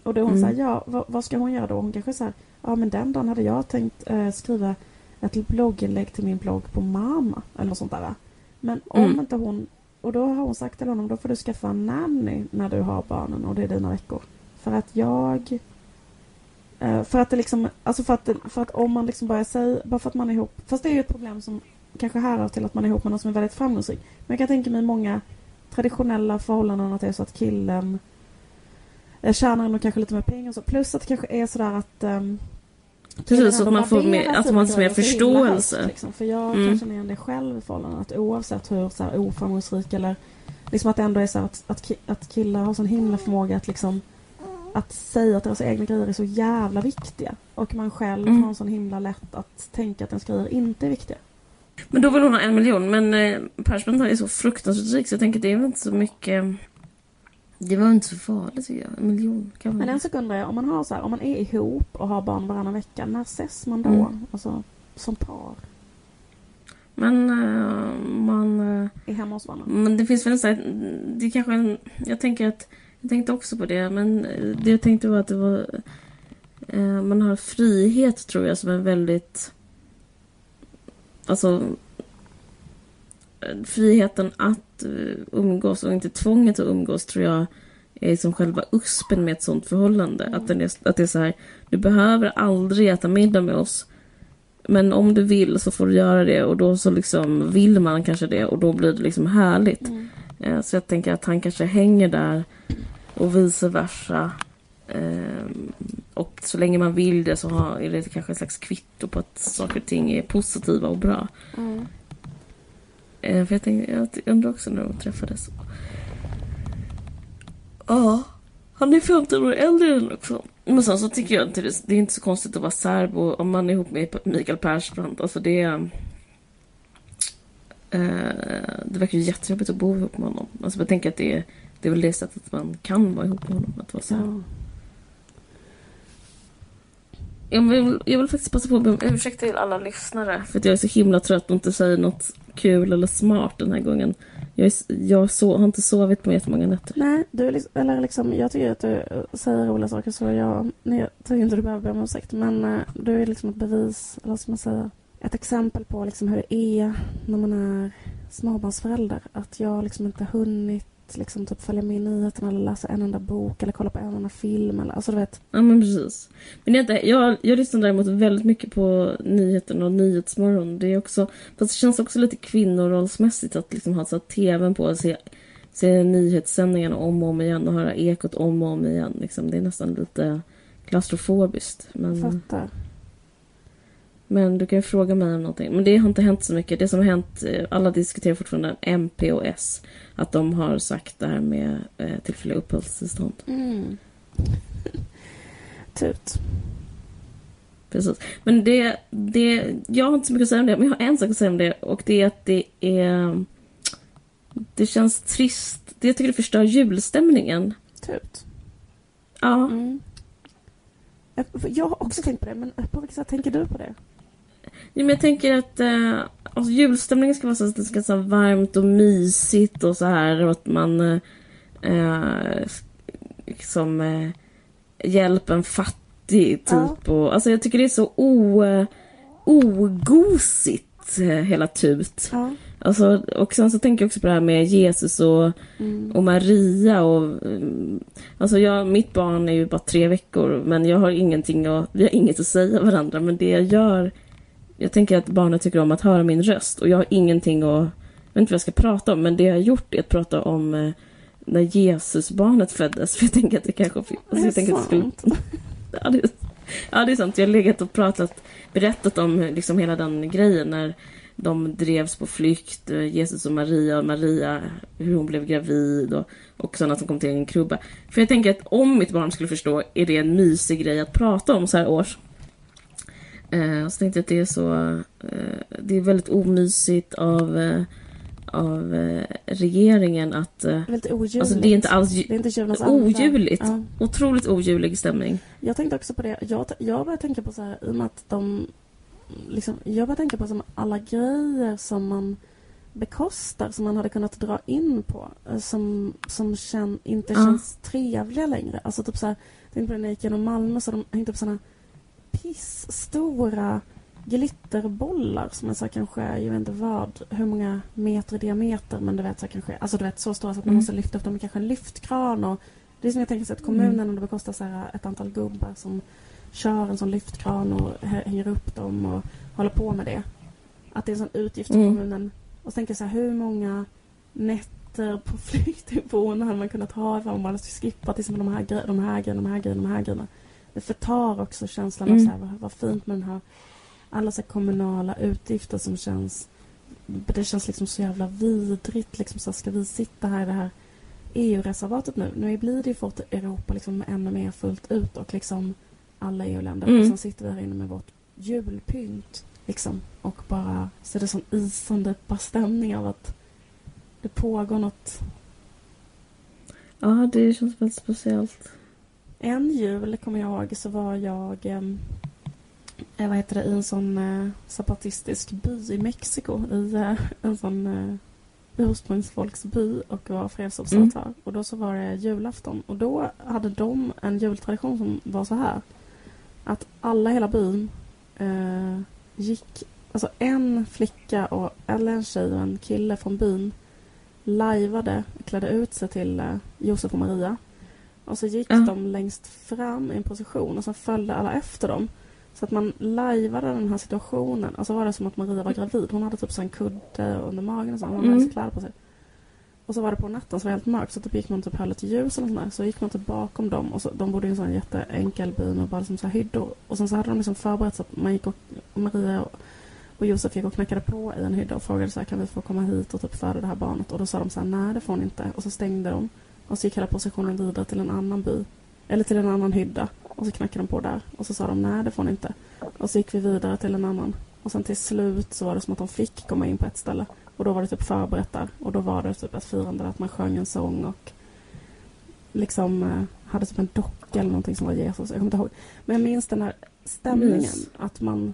Och då hon Mm. här, ja vad, vad ska hon göra då? Hon kanske här, ja men den dagen hade jag tänkt eh, skriva ett blogginlägg till min blogg på Mama. Eller något sånt där. Men om Mm. inte hon och då har hon sagt till honom, då får du skaffa en nanny när du har barnen och det är dina veckor. För att jag... eh, För att det liksom, alltså för att, för att om man liksom börjar säga, bara för att man är ihop, fast det är ju ett problem som kanske härrör till att man är ihop med någon som är väldigt framgångsrik. Men jag kan tänka mig många traditionella förhållanden att det är så att killen eh, tjänar nog kanske lite mer pengar och så. Plus att det kanske är sådär att um, Precis, så att man får mer, att man får mer förståelse. liksom. För jag Mm. kan känna igen det själv i förhållanden. Att oavsett hur så här, oframgångsrik eller liksom att det ändå är så att, att, att killar har sån himla förmåga att liksom att säga att deras egna grejer är så jävla viktiga. Och man själv Mm. har sån himla lätt att tänka att ens grejer inte är viktiga. Men då vill hon ha en miljon. Men eh, Persbrandt är så fruktansvärt rik så jag tänker att det är väl inte så mycket... Det var inte så farligt tycker jag. En miljon kan Men man... en sekund undrar jag, om man, har så här, om man är ihop och har barn varannan vecka, när ses man då? Mm. Alltså som par? Men eh, man... eh, Är hemma hos varandra? Men det finns väl en sån här, det är kanske en, jag tänker att, jag tänkte också på det, men eh, det jag tänkte var att det var, eh, man har frihet tror jag som är väldigt, alltså friheten att eh, umgås och inte tvånget att umgås tror jag är som själva uspen med ett sånt förhållande. Att, den är, att det är så här, du behöver aldrig äta middag med oss. Men om du vill så får du göra det och då så liksom vill man kanske det och då blir det liksom härligt. Mm. Eh, Så jag tänker att han kanske hänger där och vice versa. Ehm, Och så länge man vill det så har, är det kanske ett slags kvitto på att saker och ting är positiva och bra. Mm. Eh, För jag, tänkte, jag undrar också när de träffades. Ja, han är 15 år äldre än också. Men sen så tycker jag inte det, det är inte så konstigt att vara särbo om man är ihop med Mikael Persbrandt. Alltså det är... Eh, det verkar ju jättejobbigt att bo ihop med honom. Alltså jag tänker att det är, det är väl det sättet man kan vara ihop med honom. Att vara särbo. Ja. Jag vill, jag vill faktiskt passa på att be om ursäkt till alla lyssnare för att jag är så himla trött och inte säger något kul eller smart den här gången. Jag är, jag so, har inte sovit på jättemånga nätter. Nej, du är liksom, eller liksom, jag tycker att du säger roliga saker så jag, nej, jag tycker inte du behöver be om ursäkt. Men eh, du är liksom ett bevis, eller vad ska man säga, ett exempel på liksom hur det är när man är småbarnsförälder. Att jag liksom inte hunnit liksom typ följa med i nyheterna eller läsa en enda bok eller kolla på en enda film. Eller, alltså du vet. Ja men precis. Men inte, jag, jag lyssnar däremot väldigt mycket på nyheterna och Nyhetsmorgon. Det är också, fast det känns också lite kvinnorollsmässigt att liksom ha så här tvn på och se, se nyhetssändningarna om och om igen och höra ekot om och om igen. Liksom. Det är nästan lite klaustrofobiskt. Men... Fattar. Men du kan ju fråga mig om någonting. Men det har inte hänt så mycket. Det som har hänt, eh, alla diskuterar fortfarande MP och S. Att de har sagt det här med eh, tillfälliga uppehållstillstånd. Mm. Tut. Precis. Men det, det, jag har inte så mycket att säga om det, men jag har en sak att säga om det. Och det är att det är... Det känns trist. Det jag tycker det förstör julstämningen. Tut. Ja. Mm. Jag- har också tänkt på det, men på vilket sätt tänker du på det? Men jag tänker att eh, alltså, julstämningen ska vara så att det ska vara varmt och mysigt och så här och att man eh, liksom eh, hjälper en fattig typ. Ja. Och, alltså jag tycker det är så o, ogosigt eh, hela tut. Ja. Alltså, och sen så tänker jag också på det här med Jesus och, Mm. och Maria och... mm, Alltså jag, mitt barn är ju bara tre veckor men jag har ingenting att, vi har inget att säga varandra men det jag gör... Jag tänker att barnet tycker om att höra min röst och jag har ingenting att... Jag vet inte vad jag ska prata om men det jag har gjort är att prata om eh, när Jesusbarnet föddes för jag tänker att det kanske... Alltså Är det jag tänker att det skulle, sant? Ja det, ja, det är sant. Jag har legat och pratat, berättat om liksom hela den grejen när de drevs på flykt, eh, Jesus och Maria, och Maria, hur hon blev gravid och, och att de kom till en krubba. För jag tänker att om mitt barn skulle förstå är det en mysig grej att prata om så här års. Eh, så tänkte jag att det är så, eh, det är väldigt omysigt av, eh, av eh, regeringen att, eh, Det är lite ojuligt. alltså det är inte alls Det är inte anda. ojuligt. Ja. Otroligt ojulig stämning. Jag tänkte också på det. Jag, jag började tänka på så här, i och med att de... Liksom, jag började tänka på som alla grejer som man bekostar, som man hade kunnat dra in på, eh, som, som kän, inte Ja. känns trevliga längre. Alltså typ så här, tänkte på det när jag gick genom Malmö, så de hängde upp såna pissstora glitterbollar som är så här kanske, jag vet inte vad, hur många meter i diameter, men du vet så här kanske, alltså du vet så stora så att man Mm. måste lyfta upp dem med kanske en lyftkran och det är som jag tänker sig att kommunen om det bekostar så här ett antal gubbar som kör en sån lyftkran och hä- hänger upp dem och håller på med det. Att det är en sån utgift för Mm. kommunen. Och så tänker jag så här, hur många nätter på flyktingboenden hade man kunnat ha ifall man bara skulle skippa till exempel de här, gre- de här grejerna, de här grejerna, de här grejerna. Det förtar också känslan av Mm. så här, vad, vad fint med den här alla så här kommunala utgifter som känns det känns liksom så jävla vidrigt. Liksom så här, ska vi sitta här i det här EU-reservatet nu? Nu blir det ju fått Europa liksom ännu mer fullt ut och liksom alla EU-länder. Mm. Och sen sitter vi här inne med vårt julpynt. Liksom, och bara så är det sån isande bara stämning av att det pågår något. Ja, det känns väldigt speciellt. En jul, kommer jag ihåg, så var jag ehm, eh, vad heter det, i en sån eh, zapatistisk by i Mexiko. I eh, en sån eh, ursprungsfolksby och var fredsobservatör. Och då så var det julafton. Och då hade de en jultradition som var så här. Att alla hela byn eh, gick, alltså en flicka och, eller en tjej och en kille från byn lajvade, klädde ut sig till eh, Josef och Maria. Och så gick Ja. de längst fram i en position och så följde alla efter dem. Så att man lajvade den här situationen. Och så var det som att Maria var gravid. Hon hade typ så en kudde under magen och så. Hon hade Mm. mm. kläder på sig. Och så var det på natten så var det helt mörkt. Så typ gick man typ höll ett ljus eller sånt där. Så gick man typ bakom dem. Och så, de bodde i en sån jätteenkel by med bara liksom så här hyddor. Och sen så hade de liksom förberett så att man gick och Maria och, och Josef gick och knackade på i en hydda och frågade så här, kan vi få komma hit och typ föda det här barnet? Och då sa de så här, nej det får ni inte. Och så stängde de. Och så gick hela processionen vidare till en annan by. Eller till en annan hydda. Och så knackade de på där. Och så sa de, nej det får ni inte. Och så gick vi vidare till en annan. Och sen till slut så var det som att de fick komma in på ett ställe. Och då var det typ förberett där. Och då var det typ ett firande där att man sjöng en sång och liksom eh, hade typ en docka eller någonting som var Jesus. Jag kommer inte ihåg. Men jag minns den här stämningen. Mys. Att man...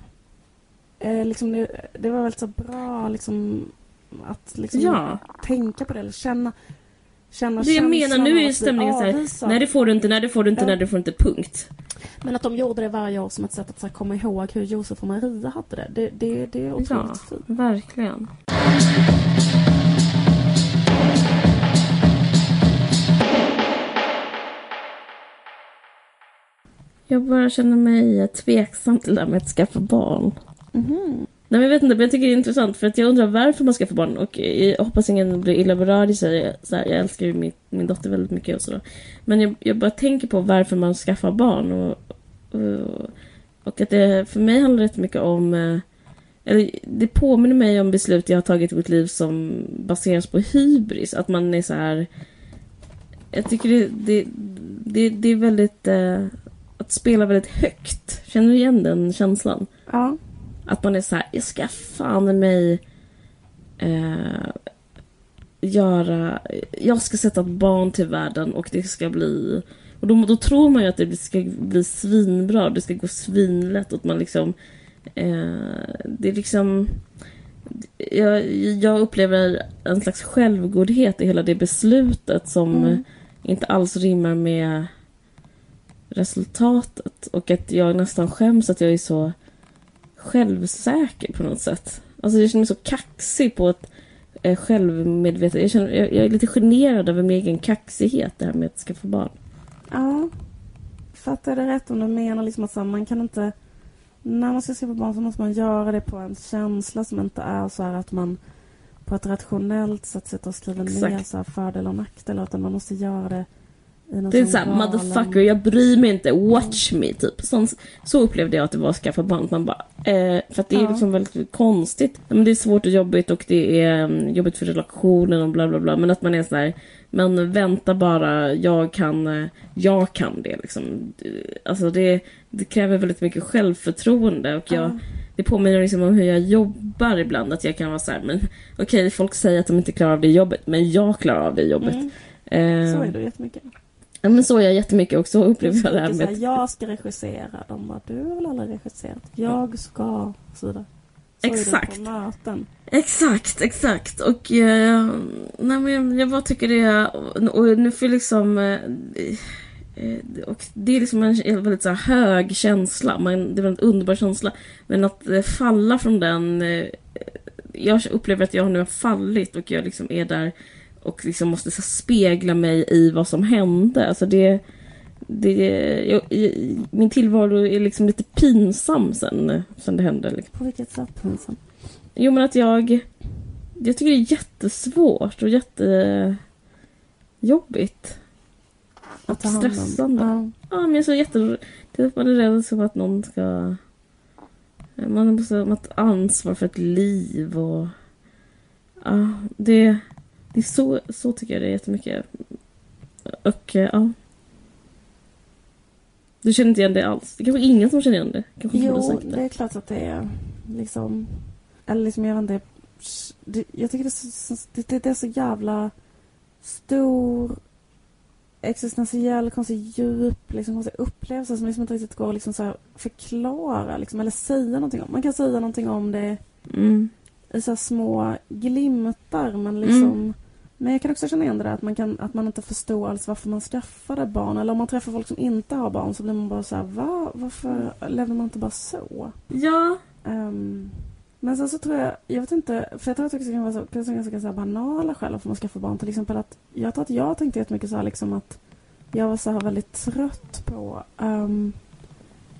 Eh, liksom det, det var väldigt så bra liksom att liksom Ja. tänka på det eller känna, känna Det jag menar nu är ju stämningen så här. Nej det får du inte, nej det får du inte, Ja. nej det får du inte, punkt. Men att de gjorde det varje år som ett sätt att så här, komma ihåg hur Josef och Maria hade det. Det, det, det är otroligt Ja, fint. verkligen. Jag bara känner mig tveksam till det här med att skaffa barn. Mhm. Nej men jag vet inte, men jag tycker det är intressant för att jag undrar varför man skaffar barn och jag hoppas ingen blir illa berörd i sig. Så här, jag älskar ju min, min dotter väldigt mycket och sådär. Men jag, jag bara tänker på varför man skaffar barn och, och, och att det för mig handlar rätt mycket om eh, eller det påminner mig om beslut jag har tagit i mitt liv som baseras på hybris. Att man är så här... Jag tycker det, det, det, det är väldigt... Eh, att spela väldigt högt. Känner du igen den känslan? Ja. Att man är så här, jag ska fan mig eh, göra... Jag ska sätta ett barn till världen och det ska bli... Och då, då tror man ju att det ska bli svinbra, det ska gå svinlätt och att man liksom... Eh, det är liksom... Jag, jag upplever en slags självgodhet i hela det beslutet som Mm. inte alls rimmar med resultatet. Och att jag nästan skäms att jag är så självsäker på något sätt. Alltså jag känner mig så kaxig på ett eh, självmedvetet... Jag, känner, jag, jag är lite generad över min egen kaxighet, det här med att skaffa barn. Ja. Fattar jag det rätt om du menar liksom att så man kan inte... När man ska skaffa barn så måste man göra det på en känsla som inte är så här att man på ett rationellt sätt sitter och skriver ner Exakt. så här fördelar och nackdelar utan man måste göra det Det är sån såhär, motherfucker, jag bryr mig inte, watch me, typ. Så, så upplevde jag att det var att skaffa barn. Man bara, eh, för att det är Ja. liksom väldigt konstigt. Men det är svårt och jobbigt och det är mm, jobbigt för relationen och bla bla bla. Men att man är sådär, men vänta bara, jag kan, eh, jag kan det liksom. Alltså det, det kräver väldigt mycket självförtroende och jag, Ja. det påminner liksom om hur jag jobbar ibland. Att jag kan vara såhär, men okej, folk säger att de inte klarar av det jobbet, men jag klarar av det jobbet. Mm, Eh, så är det jättemycket. Ja men så är jag jättemycket och så upplever jag det här med... jag ska regissera. De bara, du har väl aldrig regisserat? Jag ska, och så vidare. Så Exakt. Exakt, exakt. Och eh, nej, men jag, bara tycker det är... Och nu får liksom... Eh, eh, och det är liksom en väldigt så här, hög känsla. Man, det är en underbar känsla. Men att eh, falla från den... Eh, jag upplever att jag nu har fallit och jag liksom är där och liksom måste så spegla mig i vad som hände. Alltså det... det jag, jag, min tillvaro är liksom lite pinsam sen, sen det hände. Liksom. På vilket sätt? Pinsamt? Jo men att jag... Jag tycker det är jättesvårt och jättejobbigt. Och hand om. stressande. Ja. Ja men jag är så jätte... Det är man är rädd som att någon ska... Man måste ha ansvar för ett liv och... Ja, det... Det är så, så tycker jag det är jättemycket. Och eh, ja. Du känner inte igen det alls? Det är kanske ingen som känner igen det? Kanske Jo, sagt det är klart att det är liksom... Eller liksom, jag vet inte. det- Jag tycker det är så, det, det är så jävla stor existentiell, konstig djup, liksom konstig upplevelse som liksom inte riktigt går att liksom så här förklara liksom, eller säga någonting om. Man kan säga någonting om det Mm. i så här små glimtar men liksom Men jag kan också känna igen det där att man, kan, att man inte förstår alls varför man skaffade barn. Eller om man träffar folk som inte har barn så blir man bara så här, va? Varför lever man inte bara så? Ja, Ehm, men sen så tror jag, jag vet inte, för jag tror att det också kan vara så, kan ganska så här banala skäl varför man skaffar barn. Till exempel att, jag tror att jag tänkte jättemycket så här liksom att jag var så här väldigt trött på ehm,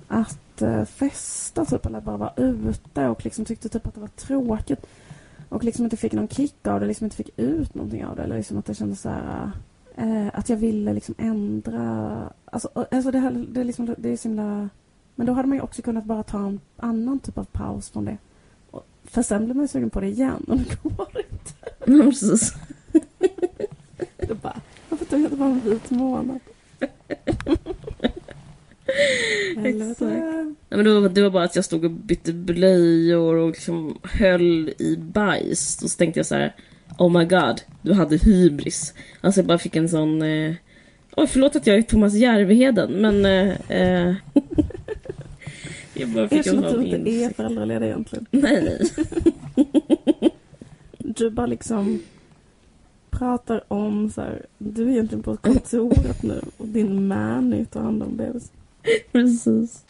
att eh, festa typ eller bara vara ute och liksom tyckte typ att det var tråkigt. Och liksom inte fick någon kick av det, liksom inte fick ut någonting av det. Eller liksom att det kändes så här eh, att jag ville liksom ändra, alltså, alltså det, här, det, är liksom, det är så himla men då hade man ju också kunnat bara ta en annan typ av paus från det. Och- För sen blir man ju sugen på det igen och det går inte. Ja, precis. Det bara, varför tog jag inte bara en vit månad? Exakt. Nej, men det, var, det var bara att jag stod och bytte blöjor och liksom höll i bajs. Och så tänkte jag så här: Oh my god, du hade hybris. Alltså jag bara fick en sån... Eh, Oj, förlåt att jag är Thomas Järvheden, men... Eh, eh, jag bara fick en Erkänn att sån du inte är föräldraledig egentligen. Nej, du bara liksom pratar om så här, du är egentligen på kontoret nu och din manny tar hand om bebis. Precis.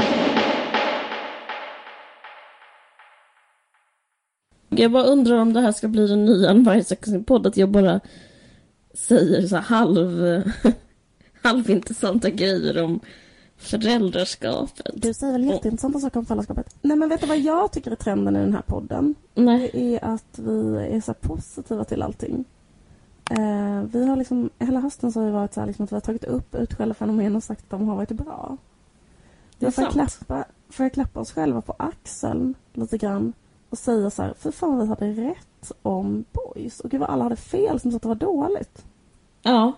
Jag bara undrar om det här ska bli den nya varje podd att jag bara säger så här halv, halvintressanta grejer om föräldraskapet. Du säger väl jätteintressanta saker om föräldraskapet? Nej men vet du vad jag tycker är trenden i den här podden? Nej. Det är att vi är så positiva till allting. Eh, vi har liksom, hela hösten så har vi varit så här liksom att vi har tagit upp utskällda fenomen och sagt att de har varit bra. Är får jag klappa, får jag klappa oss själva på axeln lite grann och säga så här, för fan vi hade rätt om boys och gud vad alla hade fel som sa att det var dåligt. Ja.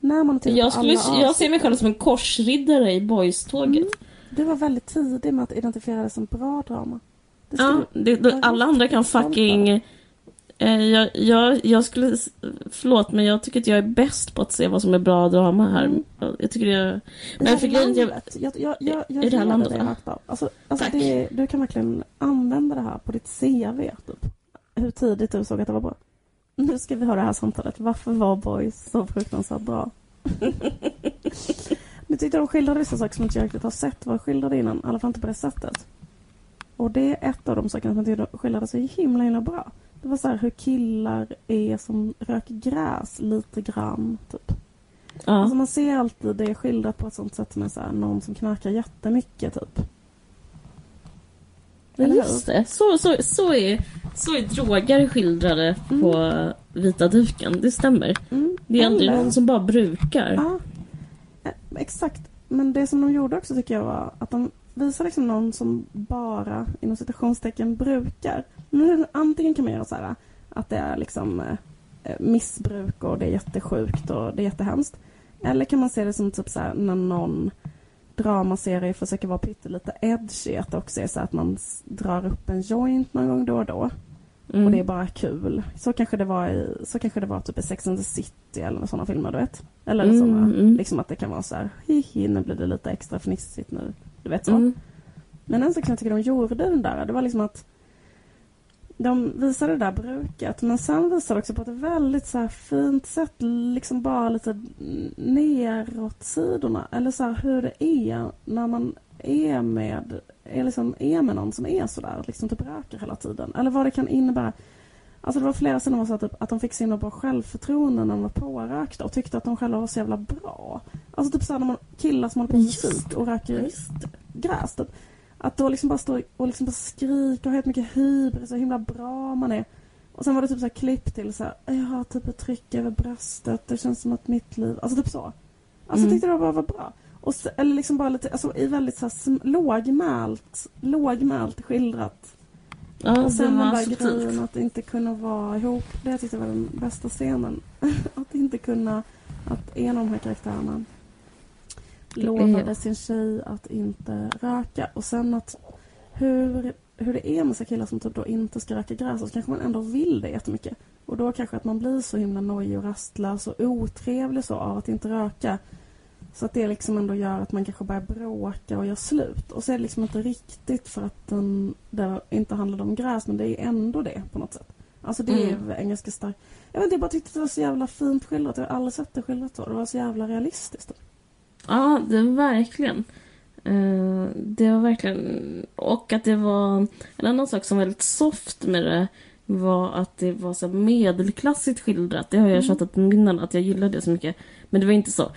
När man Jag, skulle, jag ser mig själv som en korsriddare i boys-tåget. Mm. Du var väldigt tidig med att identifiera det som bra drama. Det Ja, det, alla andra kan fucking... Eh, jag, jag, jag skulle... Förlåt, men jag tycker att jag är bäst på att se vad som är bra drama här. Jag tycker det... Men det. Jag, landet, jag, jag, jag, jag I det här landet, rakt av. Alltså, alltså Tack. det, du kan verkligen använda det här på ditt CV. Typ. Hur tidigt du såg att det var bra. Nu ska vi ha det här samtalet. Varför var Boys så fruktansvärt bra? Nu tyckte de skildrade vissa saker som inte jag riktigt har sett var skildrade innan. I alla fall inte på det sättet. Och det är ett av de sakerna som jag tyckte skildrade så himla himla bra. Det var så här hur killar är som röker gräs lite grann. Typ. ja. Alltså man ser alltid det skildrat på ett sånt sätt som är så här, någon som knarkar jättemycket typ. Ja, just det. Så, så, så, är, så är droger skildrade på vita duken. Det stämmer. Mm. Det är aldrig någon som bara brukar. Ja, eh, exakt. Men det som de gjorde också tycker jag var att de visar liksom någon som bara inom citationstecken brukar. Men antingen kan man göra så här att det är liksom eh, missbruk och det är jättesjukt och det är jättehemskt. Eller kan man se det som typ så här när någon dramaserie försöker vara pyttelite edgy. Att det också är så att man drar upp en joint någon gång då och då. Mm. Och det är bara kul. Så kanske det var i, så kanske det var typ i Sex and the City eller sådana filmer du vet. Eller Mm, såna, mm. liksom att det kan vara så här, hihi nu blir det lite extra fnissigt nu. Du vet så. Mm. Men en sak som jag tycker de gjorde den där, det var liksom att de visade det där bruket men sen visade de också på ett väldigt så fint sätt liksom bara lite neråt sidorna. Eller så här hur det är när man är med, är liksom, är med någon som är sådär, liksom typ röker hela tiden. Eller vad det kan innebära. Alltså det var flera som var så att, typ, att de fick så bra självförtroende när de var pårökta och tyckte att de själva var så jävla bra. Alltså typ såhär när man, killar som håller på med musik och röker Just gräs typ. Att då liksom bara stå och liksom bara skrika och ha helt mycket hybris och hur himla bra man är. Och sen var det typ så här klipp till så här, jag har typ ett tryck över bröstet, det känns som att mitt liv, alltså typ så. Alltså jag Mm. tyckte det bara var bra. Och så, eller liksom bara lite, alltså i väldigt så här lågmält, lågmält skildrat. Ja, och sen den där grejen att inte kunna vara ihop, det jag tyckte var den bästa scenen. att inte kunna, att en av de här karaktärerna lovade sin tjej att inte röka. Och sen att hur, hur det är med så killar som typ då inte ska röka gräs och så kanske man ändå vill det jättemycket. Och då kanske att man blir så himla nojig och rastlös och otrevlig så av att inte röka. Så att det liksom ändå gör att man kanske börjar bråka och gör slut. Och så är det liksom inte riktigt för att den, det inte handlade om gräs men det är ändå det på något sätt. Alltså det är Mm. en ganska stark... Jag vet inte, jag bara tyckte det var så jävla fint skildrat. Jag har aldrig sett det skildrat så. Det var så jävla realistiskt. Ja, det var verkligen. Eh, det var verkligen... Och att det var... En annan sak som var väldigt soft med det var att det var så medelklassigt skildrat. Det har jag tjatat med innan, att jag gillar det så mycket. Men det var inte så.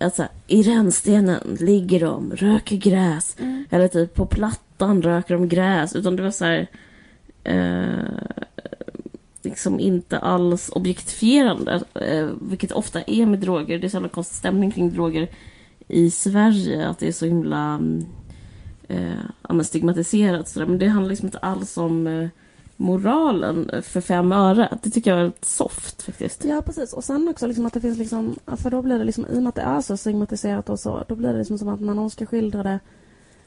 Alltså, I rännstenen ligger de, röker gräs. Eller typ på plattan röker de gräs. Utan det var så här... Eh, liksom inte alls objektifierande. Eh, vilket ofta är med droger. Det är så jävla konstig stämning kring droger i Sverige. Att det är så himla eh, stigmatiserat. Så. Men det handlar liksom inte alls om eh, moralen för fem öre. Det tycker jag är väldigt soft faktiskt. Ja, precis. Och sen också liksom att det finns liksom... För då blir det liksom, i och med att det är så stigmatiserat och så, då blir det liksom som att när någon ska skildra det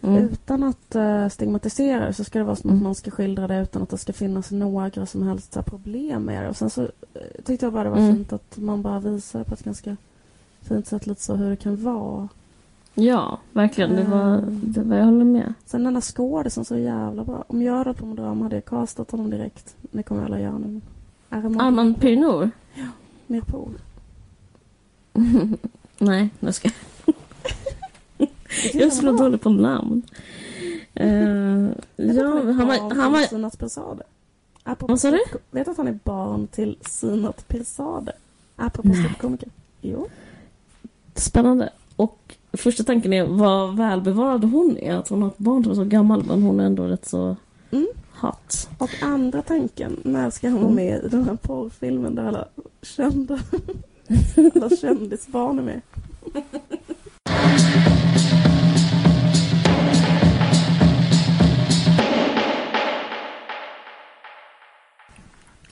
Mm. utan att uh, stigmatisera det så ska det vara som att Mm. någon ska skildra det utan att det ska finnas några som helst problem med det. Och sen så eh, tyckte jag bara det var Mm. fint att man bara visar på ett ganska fint sätt lite så hur det kan vara. Ja, verkligen. Det var, Mm. det var, jag håller med. Sen den där skådisen så jävla bra. Om jag hade på Drama hade jag castat honom direkt. Det kommer jag alla göra nu. Armand, Armand Pirnor? Mirpour. Nej, jag ska. Jag är så dålig på namn. Eh, ja, han var... Han var Sinat Vad sa du? Vet att han är barn till Sinat Persade? Apropå ståuppkomiker. Jo. Spännande. Och första tanken är vad välbevarad hon är. Att hon har ett barn som är så gammal men hon är ändå rätt så Mm. hot. Och andra tanken, när ska hon vara med i den här porrfilmen där alla kända, alla kändisbarn är med?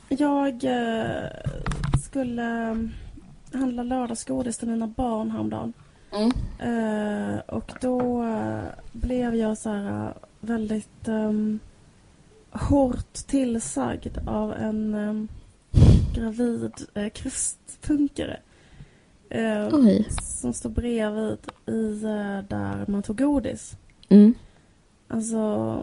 Jag eh, skulle handla lördagsgodis till mina barn häromdagen. Mm. Eh, och då eh, blev jag så här eh, väldigt um, hårt tillsagd av en um, gravid uh, kristpunkare. som står bredvid i där man tog godis. Mm. Alltså,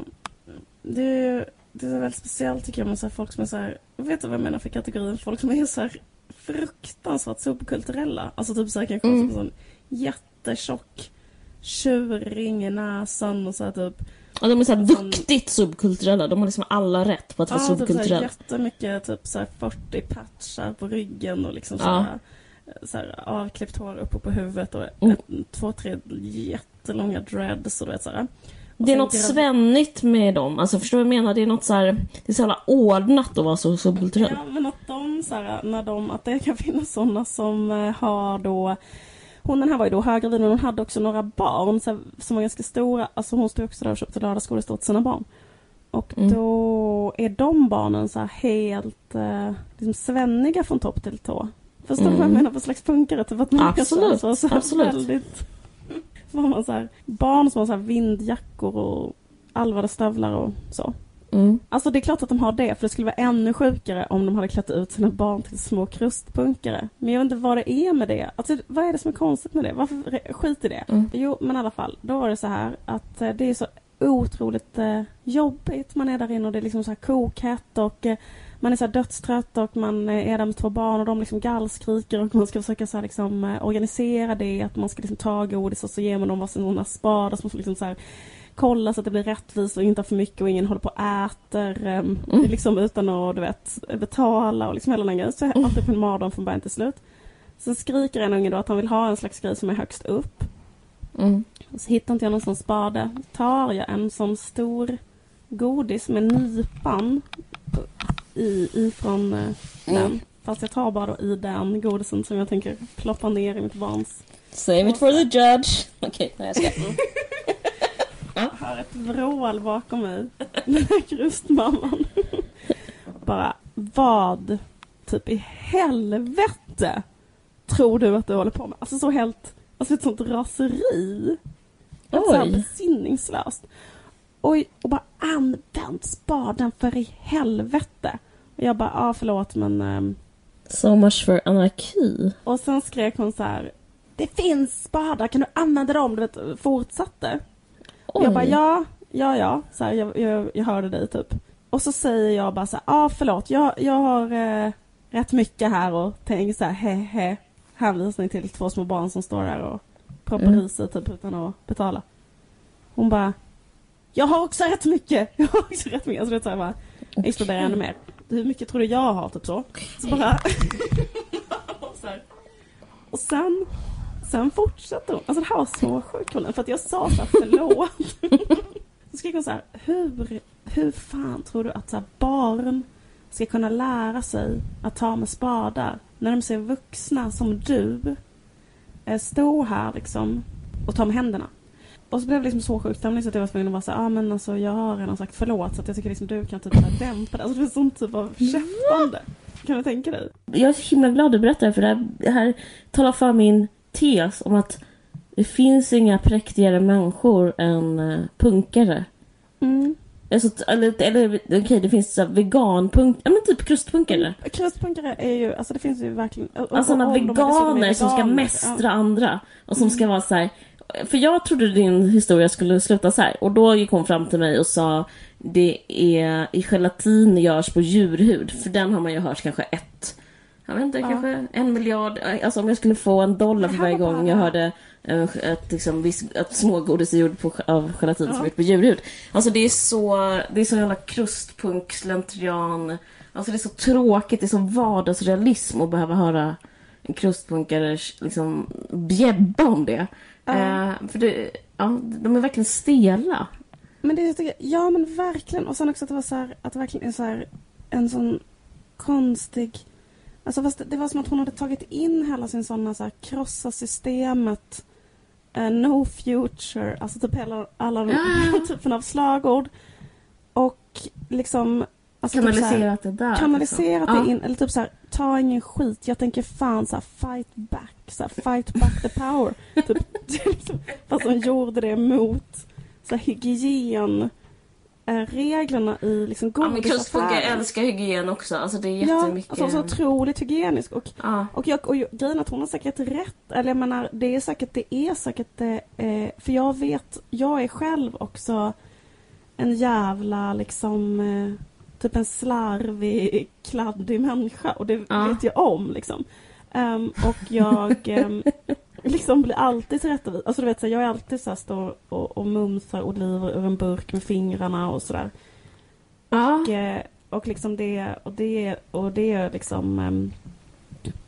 det är, ju- det är väldigt speciellt tycker jag med så folk som är så här, vet du vad jag menar för kategorin? Folk som är så här fruktansvärt subkulturella. Alltså typ så här kanske Mm. mm. sån jättetjock tjurring i näsan och så här typ. Ja, de är så här duktigt subkulturella. De har liksom alla rätt på att vara Ja, typ så här subkulturella. jättemycket typ så här 40 patchar på ryggen och liksom så Ja. här, så här avklippt hår uppe på huvudet och Mm. ett, två, tre jättelånga dreads och du vet så här. Det är något svennigt med dem. Alltså förstår du vad jag menar? Det är något så här, det är så jävla ordnat att vara så subkulturell. Ja, men att de så här, när de, att det kan finnas sådana som eh, har då hon den här var ju då höggravid men hon hade också några barn så här, som var ganska stora. Alltså hon stod också där och köpte lördagsgodis åt sina barn. Och Mm. då är de barnen så helt eh, liksom svenniga från topp till tå. Förstår du vad jag Mm. menar för slags punkare? Typ att man är så- Absolut, så, så absolut. Väldigt, har man så här, barn som har så vindjackor och alvade stövlar och så. Mm. Alltså det är klart att de har det, för det skulle vara ännu sjukare om de hade klätt ut sina barn till små krustpunkare. Men jag vet inte vad det är med det. Alltså vad är det som är konstigt med det? Varför skit i det? Mm. Jo, men i alla fall, då var det så här att eh, det är så otroligt eh, jobbigt. Man är där inne och det är liksom så här kokhett och eh, man är så här dödstrött och man eh, är där med två barn och de liksom gallskriker och man ska försöka så här liksom eh, organisera det, att man ska liksom ta godis och så ger man dem varsin spadar som får liksom så här kolla så att det blir rättvist och inte har för mycket och ingen håller på och äter um, Mm. liksom utan att du vet, betala och liksom hela den grejen. Så är alltid på en mardröm från början till slut. Sen skriker en unge då att han vill ha en slags grej som är högst upp. Mm. Och så hittar inte jag någon sån spade. Tar jag en sån stor godis med nypan i, ifrån eh, den. Fast jag tar bara då i den godisen som jag tänker ploppa ner i mitt barns. Save it for the judge. Okej, nej jag ska. Mm. Jag hör ett vrål bakom mig. Den här krustmamman. Bara, vad typ i helvete tror du att du håller på med? Alltså så helt, alltså ett sånt raseri. Helt så här Oj. besinningslöst. Oj, och bara använd spaden för i helvete. Och jag bara, ja ah, förlåt men... ehm, So much for anarki. och sen skrek hon så här. Det finns spadar, kan du använda dem? Du vet, fortsatte. Och jag bara ja, ja, ja. Så här, jag, jag, jag hörde dig typ. Och så säger jag bara så ja ah, förlåt, jag, jag har eh, rätt mycket här och tänker så här, he he. Hänvisning till två små barn som står där och proppar Mm. i sig typ utan att betala. Hon bara, jag har också rätt mycket. Jag har också rätt mycket. Alltså det är så här bara, exploderar ännu mer. Hur mycket tror du jag har? Typ så. Så bara... så här. Och sen, sen fortsatte hon. Alltså det här var så sjukt För att jag sa så här, förlåt. Så skrek hon så här, hur, hur fan tror du att så här, barn ska kunna lära sig att ta med spadar när de ser vuxna som du eh, stå här liksom och ta med händerna? Och så blev det liksom så sjukt stämning så att jag var tvungen att vara såhär, ja ah, men alltså jag har redan sagt förlåt så att jag tycker liksom du kan typ så här dämpa det. Alltså det var sån typ av kämpande. Kan du tänka dig? Jag är så himla glad att du berättar för det här, det här talar för min tes om att det finns inga präktigare människor än eh, punkare. Mm. Alltså, eller, eller okej, det finns så här veganpunk... Ja men typ krustpunkare. Krustpunkare är ju, alltså det finns ju verkligen... och- Alltså sådana är veganer som ska veganer, mästra andra. Och som ska vara så här. För jag trodde din historia skulle sluta så här. Och då gick hon fram till mig och sa det är i gelatin görs på djurhud. För den har man ju hört kanske ett jag vet inte, Ja. kanske en miljard. Alltså om jag skulle få en dollar för varje var gång bara- jag hörde ett, liksom, smågodis är gjord på, av gelatin som Ja. är gjort på djurhud. Alltså det är så, det är så jävla krustpunk, slentrian. Alltså det är så tråkigt, det är så vardagsrealism att behöva höra en krustpunkare liksom bjäbba om det. Eh, för det, ja, de är verkligen stela. Men det tycker ja men verkligen. Och sen också att det var så här, att det verkligen är så här en sån konstig... Alltså fast det, det var som att hon hade tagit in hela sin såna så här krossa systemet, eh, no future, alltså typ hela, alla de Ja. typen av slagord. Och liksom... Alltså typ Kanaliserat det där. kanaliserat liksom. det in, eller typ så här, ta ingen skit, jag tänker fan så här, fight back, så här, fight back the power. typ, liksom, fast de gjorde det mot så här, hygien eh, reglerna i liksom Ja, men krustpunkare godisaffärer. älskar hygien också. Alltså det är Ja, jättemycket. alltså så otroligt hygieniskt. Och, ja. och, jag, och grejen att hon har säkert rätt. Eller jag menar, det är säkert, det är säkert det. Eh, för jag vet, jag är själv också en jävla liksom eh, typ en slarvig, kladdig människa. Och det Ja. vet jag om liksom. Ehm, och jag ehm, liksom blir alltid tillrättavisad. Alltså du vet, så här, jag är alltid så här, står och, och mumsar oliver ur en burk med fingrarna och sådär. Ja. Och, eh, och liksom det, och det, och det är liksom um,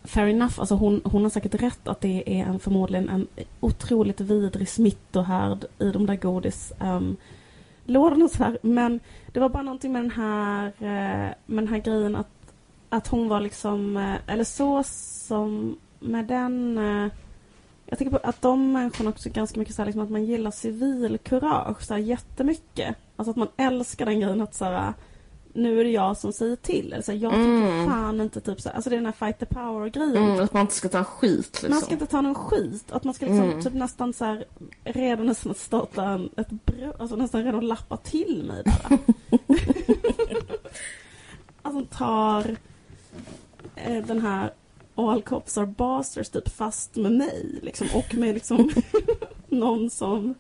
fair enough. Alltså hon, hon har säkert rätt att det är en, förmodligen en otroligt vidrig smittohärd i de där godis um, lådorna och sådär. Men det var bara någonting med den här, eh, med den här grejen att, att hon var liksom, eh, eller så som med den eh, jag tänker på att de människorna också ganska mycket så här, liksom att man gillar civilkurage så här, jättemycket. Alltså att man älskar den grejen att så här, nu är det jag som säger till. Eller så här, jag tycker Mm. fan inte typ så här, Alltså det är den här fight the power grejen. Mm, att man inte ska ta skit liksom. Man ska inte ta någon skit. Att man ska liksom Mm. typ nästan så här redan nästan att starta en, ett bröd, alltså nästan redan lappa till mig bara. alltså tar eh, den här All cops are bastards typ fast med mig liksom och med liksom någon som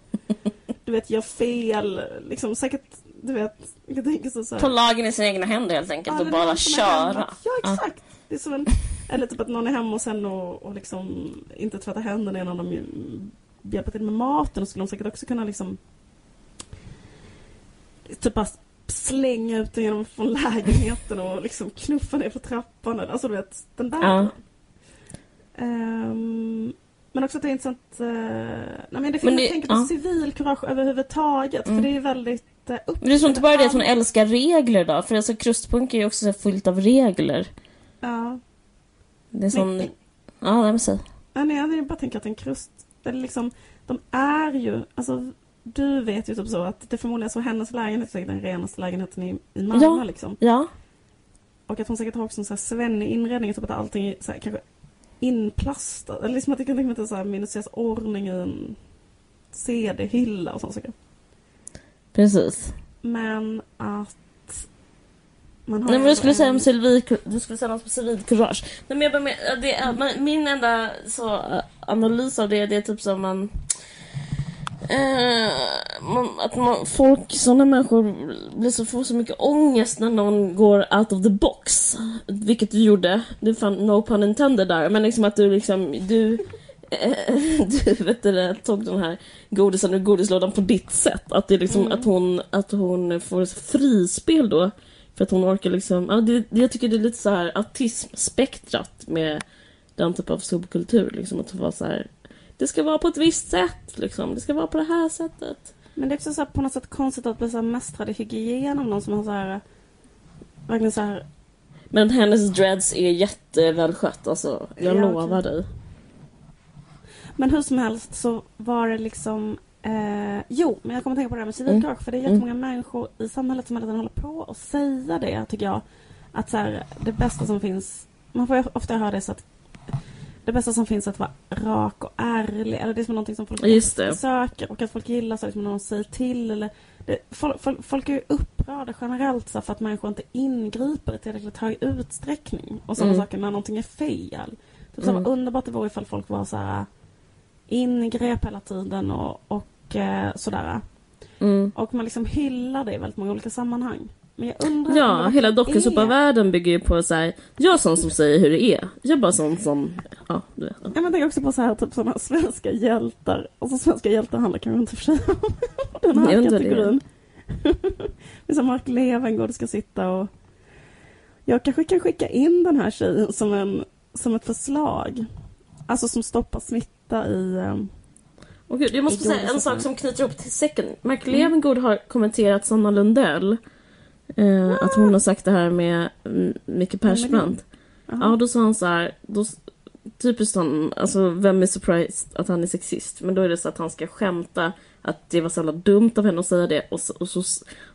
du vet gör fel liksom säkert du vet jag tänker så, så här, Ta lagen i sina egna händer helt enkelt Ja, och bara köra. Ja, exakt. Det är som en, eller typ att någon är hemma hos henne och, och liksom inte tvättar händerna innan de hjälper till med maten. Och skulle de säkert också kunna liksom typ bara slänga ut den genom från lägenheten och liksom knuffa ner för trappan. Alltså du vet, den där. Ja. Ehm, men också att det är intressant. Uh, nej men det Men men det- jag tänker på ja. civilkurage överhuvudtaget. Mm. För det är väldigt uh, upp, Men det är så inte bara det att hon älskar regler då? För alltså krustpunk är ju också så fullt av regler. Ja. Det är sån... Men- Ja, nej men säg. Ja, nej, jag bara tänker att en krust, eller liksom, de är ju, alltså du vet ju typ så att det förmodligen är så hennes lägenhet är säkert den renaste lägenheten i, i Malmö Ja. liksom. Ja. Och att hon säkert har också en sån här svennig inredning, typ att allting är så här, kanske inplastat. Eller liksom att jag kan tänka mig att det är så här minutiös ordning i en CD-hylla och sånt saker. Precis. Men att man har Nej men du skulle säga om civilkur- du skulle säga något om civilkurage. Nej men jag bara det är, men min enda så, äh, analys av det, det är typ som man... Eh, man, att man, folk, sådana människor blir så, får så mycket ångest när någon går out of the box. Vilket du gjorde. Det är fan no pun intended där. Men liksom att du liksom, du... Du vet det, tog den här godisen ur godislådan på ditt sätt. Att det är liksom Mm. att hon, att hon får frispel då. För att hon orkar liksom, ja, det, jag tycker det är lite så här autismspektrat med den typ av subkultur. Liksom, att vara så här, det ska vara på ett visst sätt, liksom. det ska vara på det här sättet. Men det är också så här, på något sätt konstigt att bli så här mästrad i hygien av någon som har så här verkligen så här Men hennes dreads är jättevälskött, alltså. Jag Ja, lovar okej. dig. Men hur som helst så var det liksom... Eh, jo, men jag kommer att tänka på det här med civilkurage. För det är jättemånga människor i samhället som hela tiden håller på att säga det, tycker jag. Att så här, det bästa som finns... Man får ju ofta höra det så att det bästa som finns är att vara rak och ärlig. Eller det är som någonting som folk söker. Och att folk gillar så liksom när någon säger till. Eller det, folk, folk, folk är ju upprörda generellt så för att människor inte ingriper i tillräckligt hög utsträckning. Och sådana Mm. saker när någonting är fel. Typ så Mm. vad underbart det vore ifall folk var så här ingrepp hela tiden och, och eh, sådär. Mm. Och man liksom hyllar det i väldigt många olika sammanhang. Men jag undrar Ja, hela är- dokusåpavärlden bygger ju på så här. jag är sån som säger hur det är. Jag är bara sån som, ja du vet. Ja, men tänk också på så här, typ sådana svenska hjältar. Alltså svenska hjältar handlar kanske inte för sig om den här kategorin. Är som Mark Levengood ska sitta och... Jag kanske kan skicka in den här tjejen som, en, som ett förslag. Alltså som stoppar smitta i... ehm, Och gud, jag måste säga en sak som knyter ihop till säcken. Mark Levengood har kommenterat Sanna Lundell. Eh, att hon har sagt det här med mm, Micke Persbrandt. Ja, då sa han så här, då, typiskt han, alltså vem är surprised att han är sexist? Men då är det så att han ska skämta att det var så jävla dumt av henne att säga det och så, och så,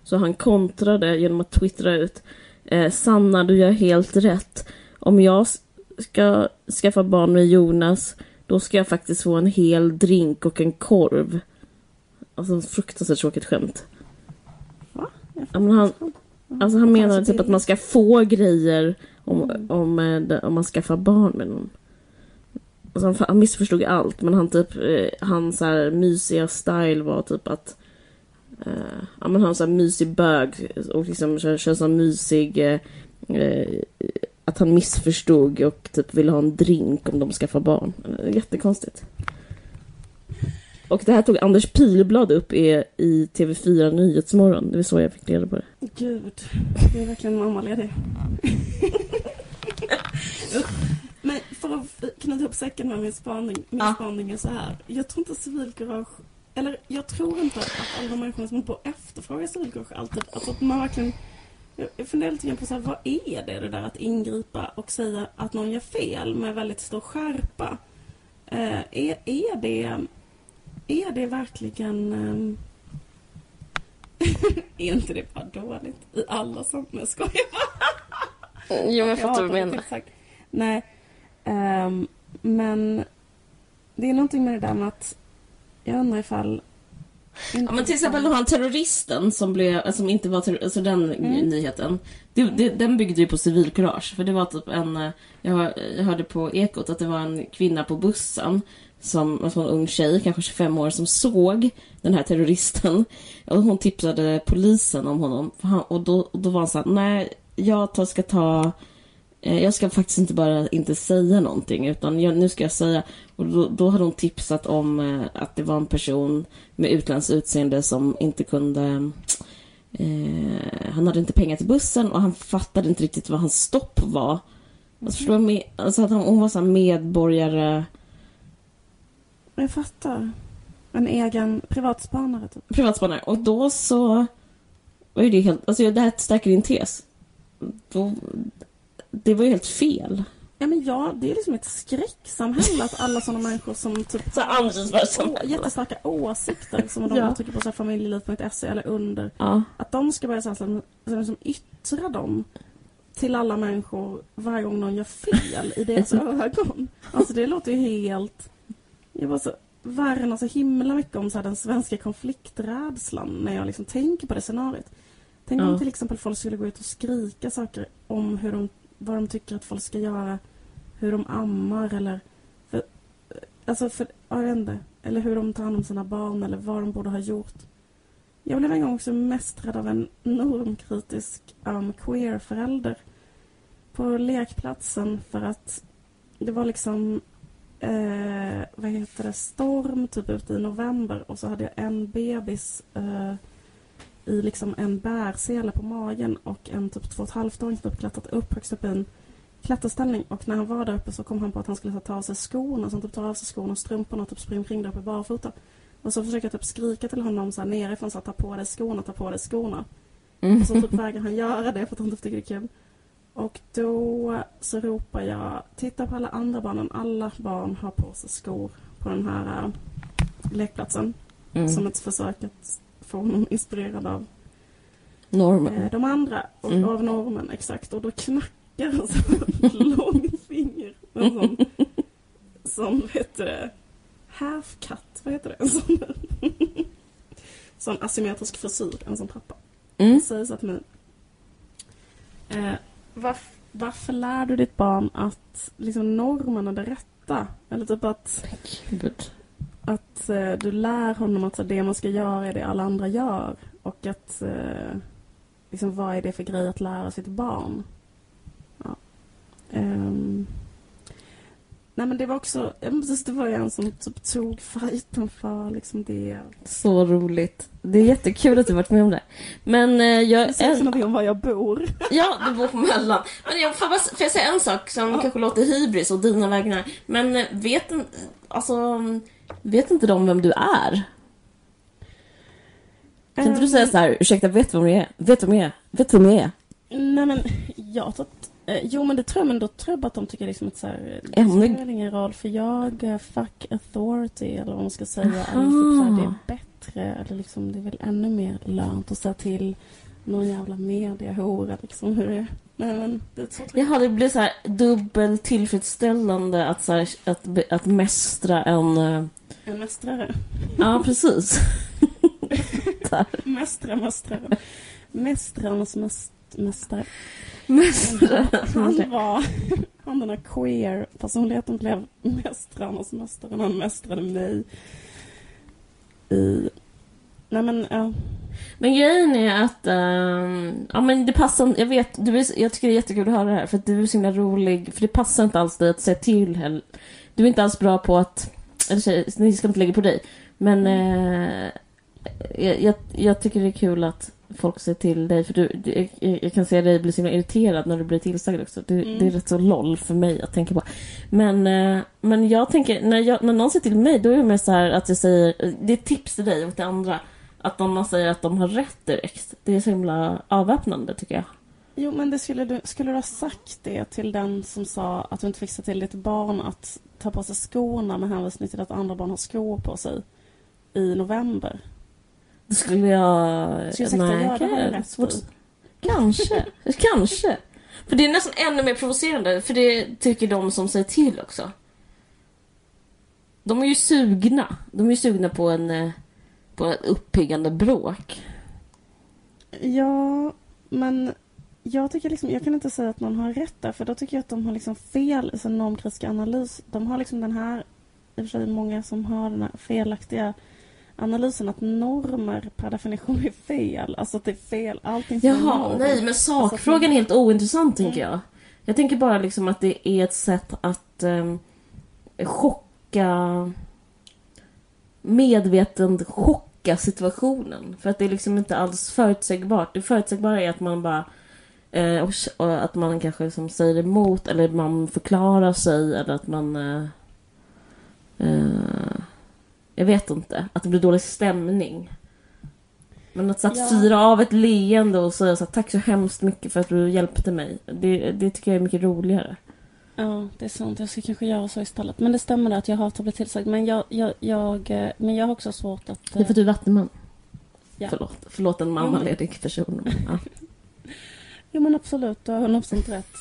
så han kontrade genom att twittra ut eh, Sanna, du gör helt rätt. Om jag ska skaffa barn med Jonas då ska jag faktiskt få en hel drink och en korv. Alltså fruktansvärt tråkigt skämt. Va? Ja, men han, alltså han menar typ att man ska få grejer om, Mm. om, eh, om man skaffar barn med någon. Alltså han, han missförstod allt men han typ, eh, hans så här mysiga style var typ att eh, ja men han så här mysig bög och liksom kör, kör så här mysig eh, att han missförstod och typ ville ha en drink om de skaffar barn. Jättekonstigt. Och det här tog Anders Pilblad upp i, i TV4 Nyhetsmorgon. Det var så jag fick reda på det. Gud, det är verkligen mammaledig. Men för att knyta ihop säcken med min spaning, min Ja. spaning är så här. Jag tror inte civilkurage, eller jag tror inte att alla de människorna som på efterfrågar civilkurage alltid, alltså att man verkligen jag funderar lite grann på så här, vad är det, det där att ingripa och säga att någon gör fel med väldigt stor skärpa? Eh, är, är det är det verkligen ehm, är inte det bara dåligt i alla sammanhang? Jag skojar bara. Jo, jag Ja, exakt. Nej, ehm, men det är någonting med det där med att jag undrar ifall... Ja, men till exempel här terroristen som, blev, som inte var terrorist, alltså den Mm. nyheten. Det, det, den byggde ju på civilkurage. För det var typ en, eh, jag, jag hörde på Ekot att det var en kvinna på bussen, som, alltså en ung tjej, kanske 25 år, som såg den här terroristen. Och hon tipsade polisen om honom. Han, och, då, och då var han såhär, nej, jag tar, ska ta Eh, Jag ska faktiskt inte bara inte säga någonting utan jag, nu ska jag säga och då, då hade hon tipsat om eh, att det var en person med utländskt utseende som inte kunde eh, Han hade inte pengar till bussen och han fattade inte riktigt vad hans stopp var. Alltså, förstår? Med, alltså att hon, hon var så medborgare Jag fattar. En egen privatspanare typ. privatspanare och då så var ju det helt, alltså det här stärker din tes. Då, det var ju helt fel. Ja men ja, det är liksom ett skräcksamhälle att alla sådana människor som typ Så. Å- jättestarka åsikter som de Ja. uttrycker på familjeliv.se eller under. Ja. Att de ska börja så här, som, som, som yttra dem till alla människor varje gång någon gör fel i deras ögon. Alltså det låter ju helt... Jag bara så värnar så himla mycket om så här, den svenska konflikträdslan när jag liksom tänker på det scenariot. Tänk Ja. om till exempel folk skulle gå ut och skrika saker om hur de, vad de tycker att folk ska göra, hur de ammar eller för, alltså för, jag vet inte, eller hur de tar hand om sina barn eller vad de borde ha gjort. Jag blev en gång också mest rädd av en normkritisk um, queer-förälder på lekplatsen för att det var liksom eh, vad heter det, storm typ ute i november och så hade jag en bebis eh, i liksom en bärsele på magen och en typ två och ett halvt åring typ klättrat upp högst upp i en klätterställning och när han var där uppe så kom han på att han skulle ta av sig skorna så han typ tar av sig skorna och strumporna och typ springer omkring där uppe barfota. Och så försöker jag typ skrika till honom så här nerifrån så att ta på dig skorna, ta på dig skorna. Mm. Och så typ vägrar han göra det för att han inte tycker det är kul. Och då så ropar jag, titta på alla andra barnen, alla barn har på sig skor på den här äh, lekplatsen. Mm. Som ett försök att få honom inspirerad av Normen. eh, de andra och Mm. av normen, exakt. Och då knackar han så långfinger. En sån, sån, vad heter det, half cut, vad heter det? En sån, sån asymmetrisk frisyr, en sån pappa. Mm. Han säger så till mig. Eh, varf, varför lär du ditt barn att liksom, normen är det rätta? Eller typ att Gud. Att eh, du lär honom att så, det man ska göra är det alla andra gör. Och att eh, liksom, vad är det för grej att lära sitt barn? Ja. Ehm. nej men det var också, ja, precis, det var ju en som typ tog fighten för liksom det. Så roligt. Det är jättekul att du varit med om det. Men eh, jag... Det säger också någonting om var jag bor. Ja, du bor på Möllan. Men jag får, bara, får jag säga en sak som kanske låter hybris och dina vägnar. Men eh, vet, en- alltså, vet inte de vem du är? Kan inte du säga så här, ursäkta, vet vem jag är? Vet vem jag är? Vet vem jag är? Nej men jag tror att, eh, jo men det tror jag, men då tror jag bara att de tycker liksom att så här, det Ämne- spelar väl ingen roll för jag, eh, fuck authority eller vad man ska säga, är Aha. typ så här, det är bättre eller liksom det är väl ännu mer lönt att säga till någon jävla mediahora liksom hur det är. Nej men det tror jag. Jaha, det blir så här dubbelt tillfredsställande att, så här, att, be- att mästra en... eh, En mästrare. Ja, precis. Mästra, mästrare. Mästrarnas mäst, mästare. Mästra. Han var, han den här queer personligheten blev mästrarnas mästare. Han mästrade mig i... Nej men, ja. Men grejen är att, ehm, ja men det passar jag vet, du är, jag tycker det är jättekul att höra det här för att du är så himla rolig, för det passar inte alls dig att säga till heller. Du är inte alls bra på att, eller tjejer, ni ska inte lägga på dig, men eh, jag, jag, jag tycker det är kul att folk säger till dig, för du, jag, jag kan se dig bli så himla irriterad när du blir tillsagd också. Det, Mm. det är rätt så loll för mig att tänka på. Men, eh, men jag tänker, när, jag, när någon säger till mig, då är det mer så här att jag säger, det är tips till dig och till andra. Att man säger att de har rätt direkt, det är så himla avväpnande tycker jag. Jo men det skulle du, skulle du ha sagt det till den som sa att du inte fick säga till ditt barn att ta på sig skorna med hänvisning till att andra barn har skor på sig i november? Då skulle jag... Skulle jag det? Ja, det rätt svårt. Kanske, kanske. För det är nästan ännu mer provocerande, för det tycker de som säger till också. De är ju sugna. De är ju sugna på en eh, på ett uppiggande bråk. Ja, men jag tycker liksom, jag kan inte säga att någon har rätt där för då tycker jag att de har liksom fel i sin normkritiska analys. De har liksom den här, i och för sig många som har den här felaktiga analysen att normer per definition är fel. Alltså att det är fel, allting Jaha, norm. nej men sakfrågan är helt ointressant tänker jag. Jag tänker bara liksom att det är ett sätt att um, chocka medvetet chocka situationen. För att det är liksom inte alls förutsägbart. Det förutsägbara är att man bara eh, och, och att man kanske som säger emot eller man förklarar sig eller att man eh, eh, jag vet inte, att det blir dålig stämning. Men att, så att Ja. fira av ett leende och säga så här, tack så hemskt mycket för att du hjälpte mig. Det, det tycker jag är mycket roligare. Ja, det är sant. Jag ska kanske göra så istället. Men det stämmer att jag hatar att bli tillsagd. Men jag, jag, jag, eh, men jag har också svårt att... Det är för att du är vattenman. Ja. Förlåt, förlåt en mammaledig person. Ja. Jo men absolut, du har 100% rätt.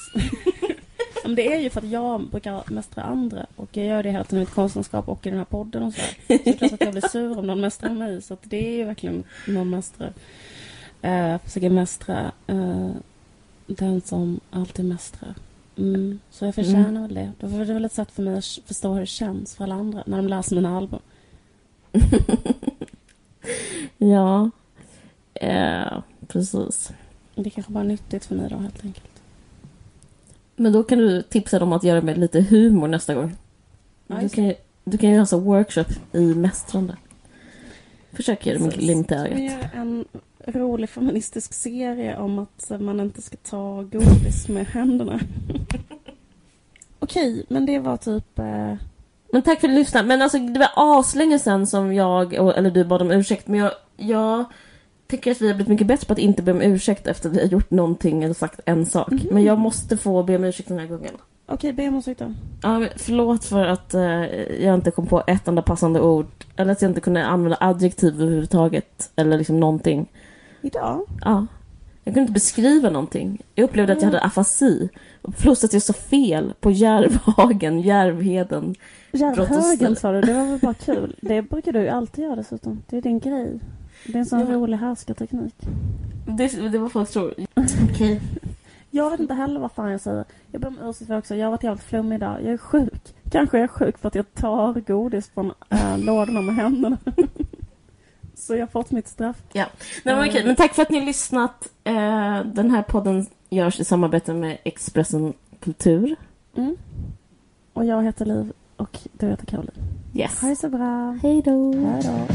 men det är ju för att jag brukar mästra andra och jag gör det hela tiden i mitt konstnärskap och i den här podden och så. Så det är klart att jag blir sur om någon mästrar mig så det är ju verkligen någon mästrar. Uh, försöker mästra eh, den som alltid mästrar. Mm. Så jag förtjänar väl det. Det väl ett sätt för mig att förstå hur det känns för alla andra när de läser mina album. ja. Eh, precis. Det kanske bara är nyttigt för mig då helt enkelt. Men då kan du tipsa dem att göra med lite humor nästa gång. Ja, Du kan, ju- du kan ju alltså workshop i mästrande. Försök göra det med glimt i ögat. en rolig feministisk serie om att man inte ska ta godis med händerna. Okej, men det var typ... Eh, Men tack för att du lyssnade. Men alltså det var aslänge sen som jag, eller du bad om ursäkt. Men jag, jag tycker att vi har blivit mycket bättre på att inte be om ursäkt efter att vi har gjort någonting eller sagt en sak. Mhm. Men jag måste få be om ursäkt den här gången. Okej, be om ursäkt då. Ja, men förlåt för att eh, jag inte kom på ett enda passande ord. Eller att jag inte kunde använda adjektiv överhuvudtaget. Eller liksom någonting. Idag? Ja. Jag kunde inte beskriva någonting. Jag upplevde att jag hade afasi. Plus att jag sa fel på Järvhagen, Järvheden. Järvhögen sa du, det var väl bara kul. Det brukar du ju alltid göra dessutom. Det är din grej. Det är en sån Ja. rolig härskarteknik. Det, det var folk tror. Okej. Jag vet inte heller vad fan jag säger. Jag ber om ursäkt för också. Jag har varit jävligt flummig idag. Jag är sjuk. Kanske är jag sjuk för att jag tar godis från äh, lådorna med händerna. Så jag har fått mitt straff. Ja. Nej, men, okej. men tack för att ni har lyssnat. Eh, den här podden görs i samarbete med Expressen Kultur. Mm. Och jag heter Liv och du heter Caroline. Yes. Ha det så bra. Hej då. Hej då.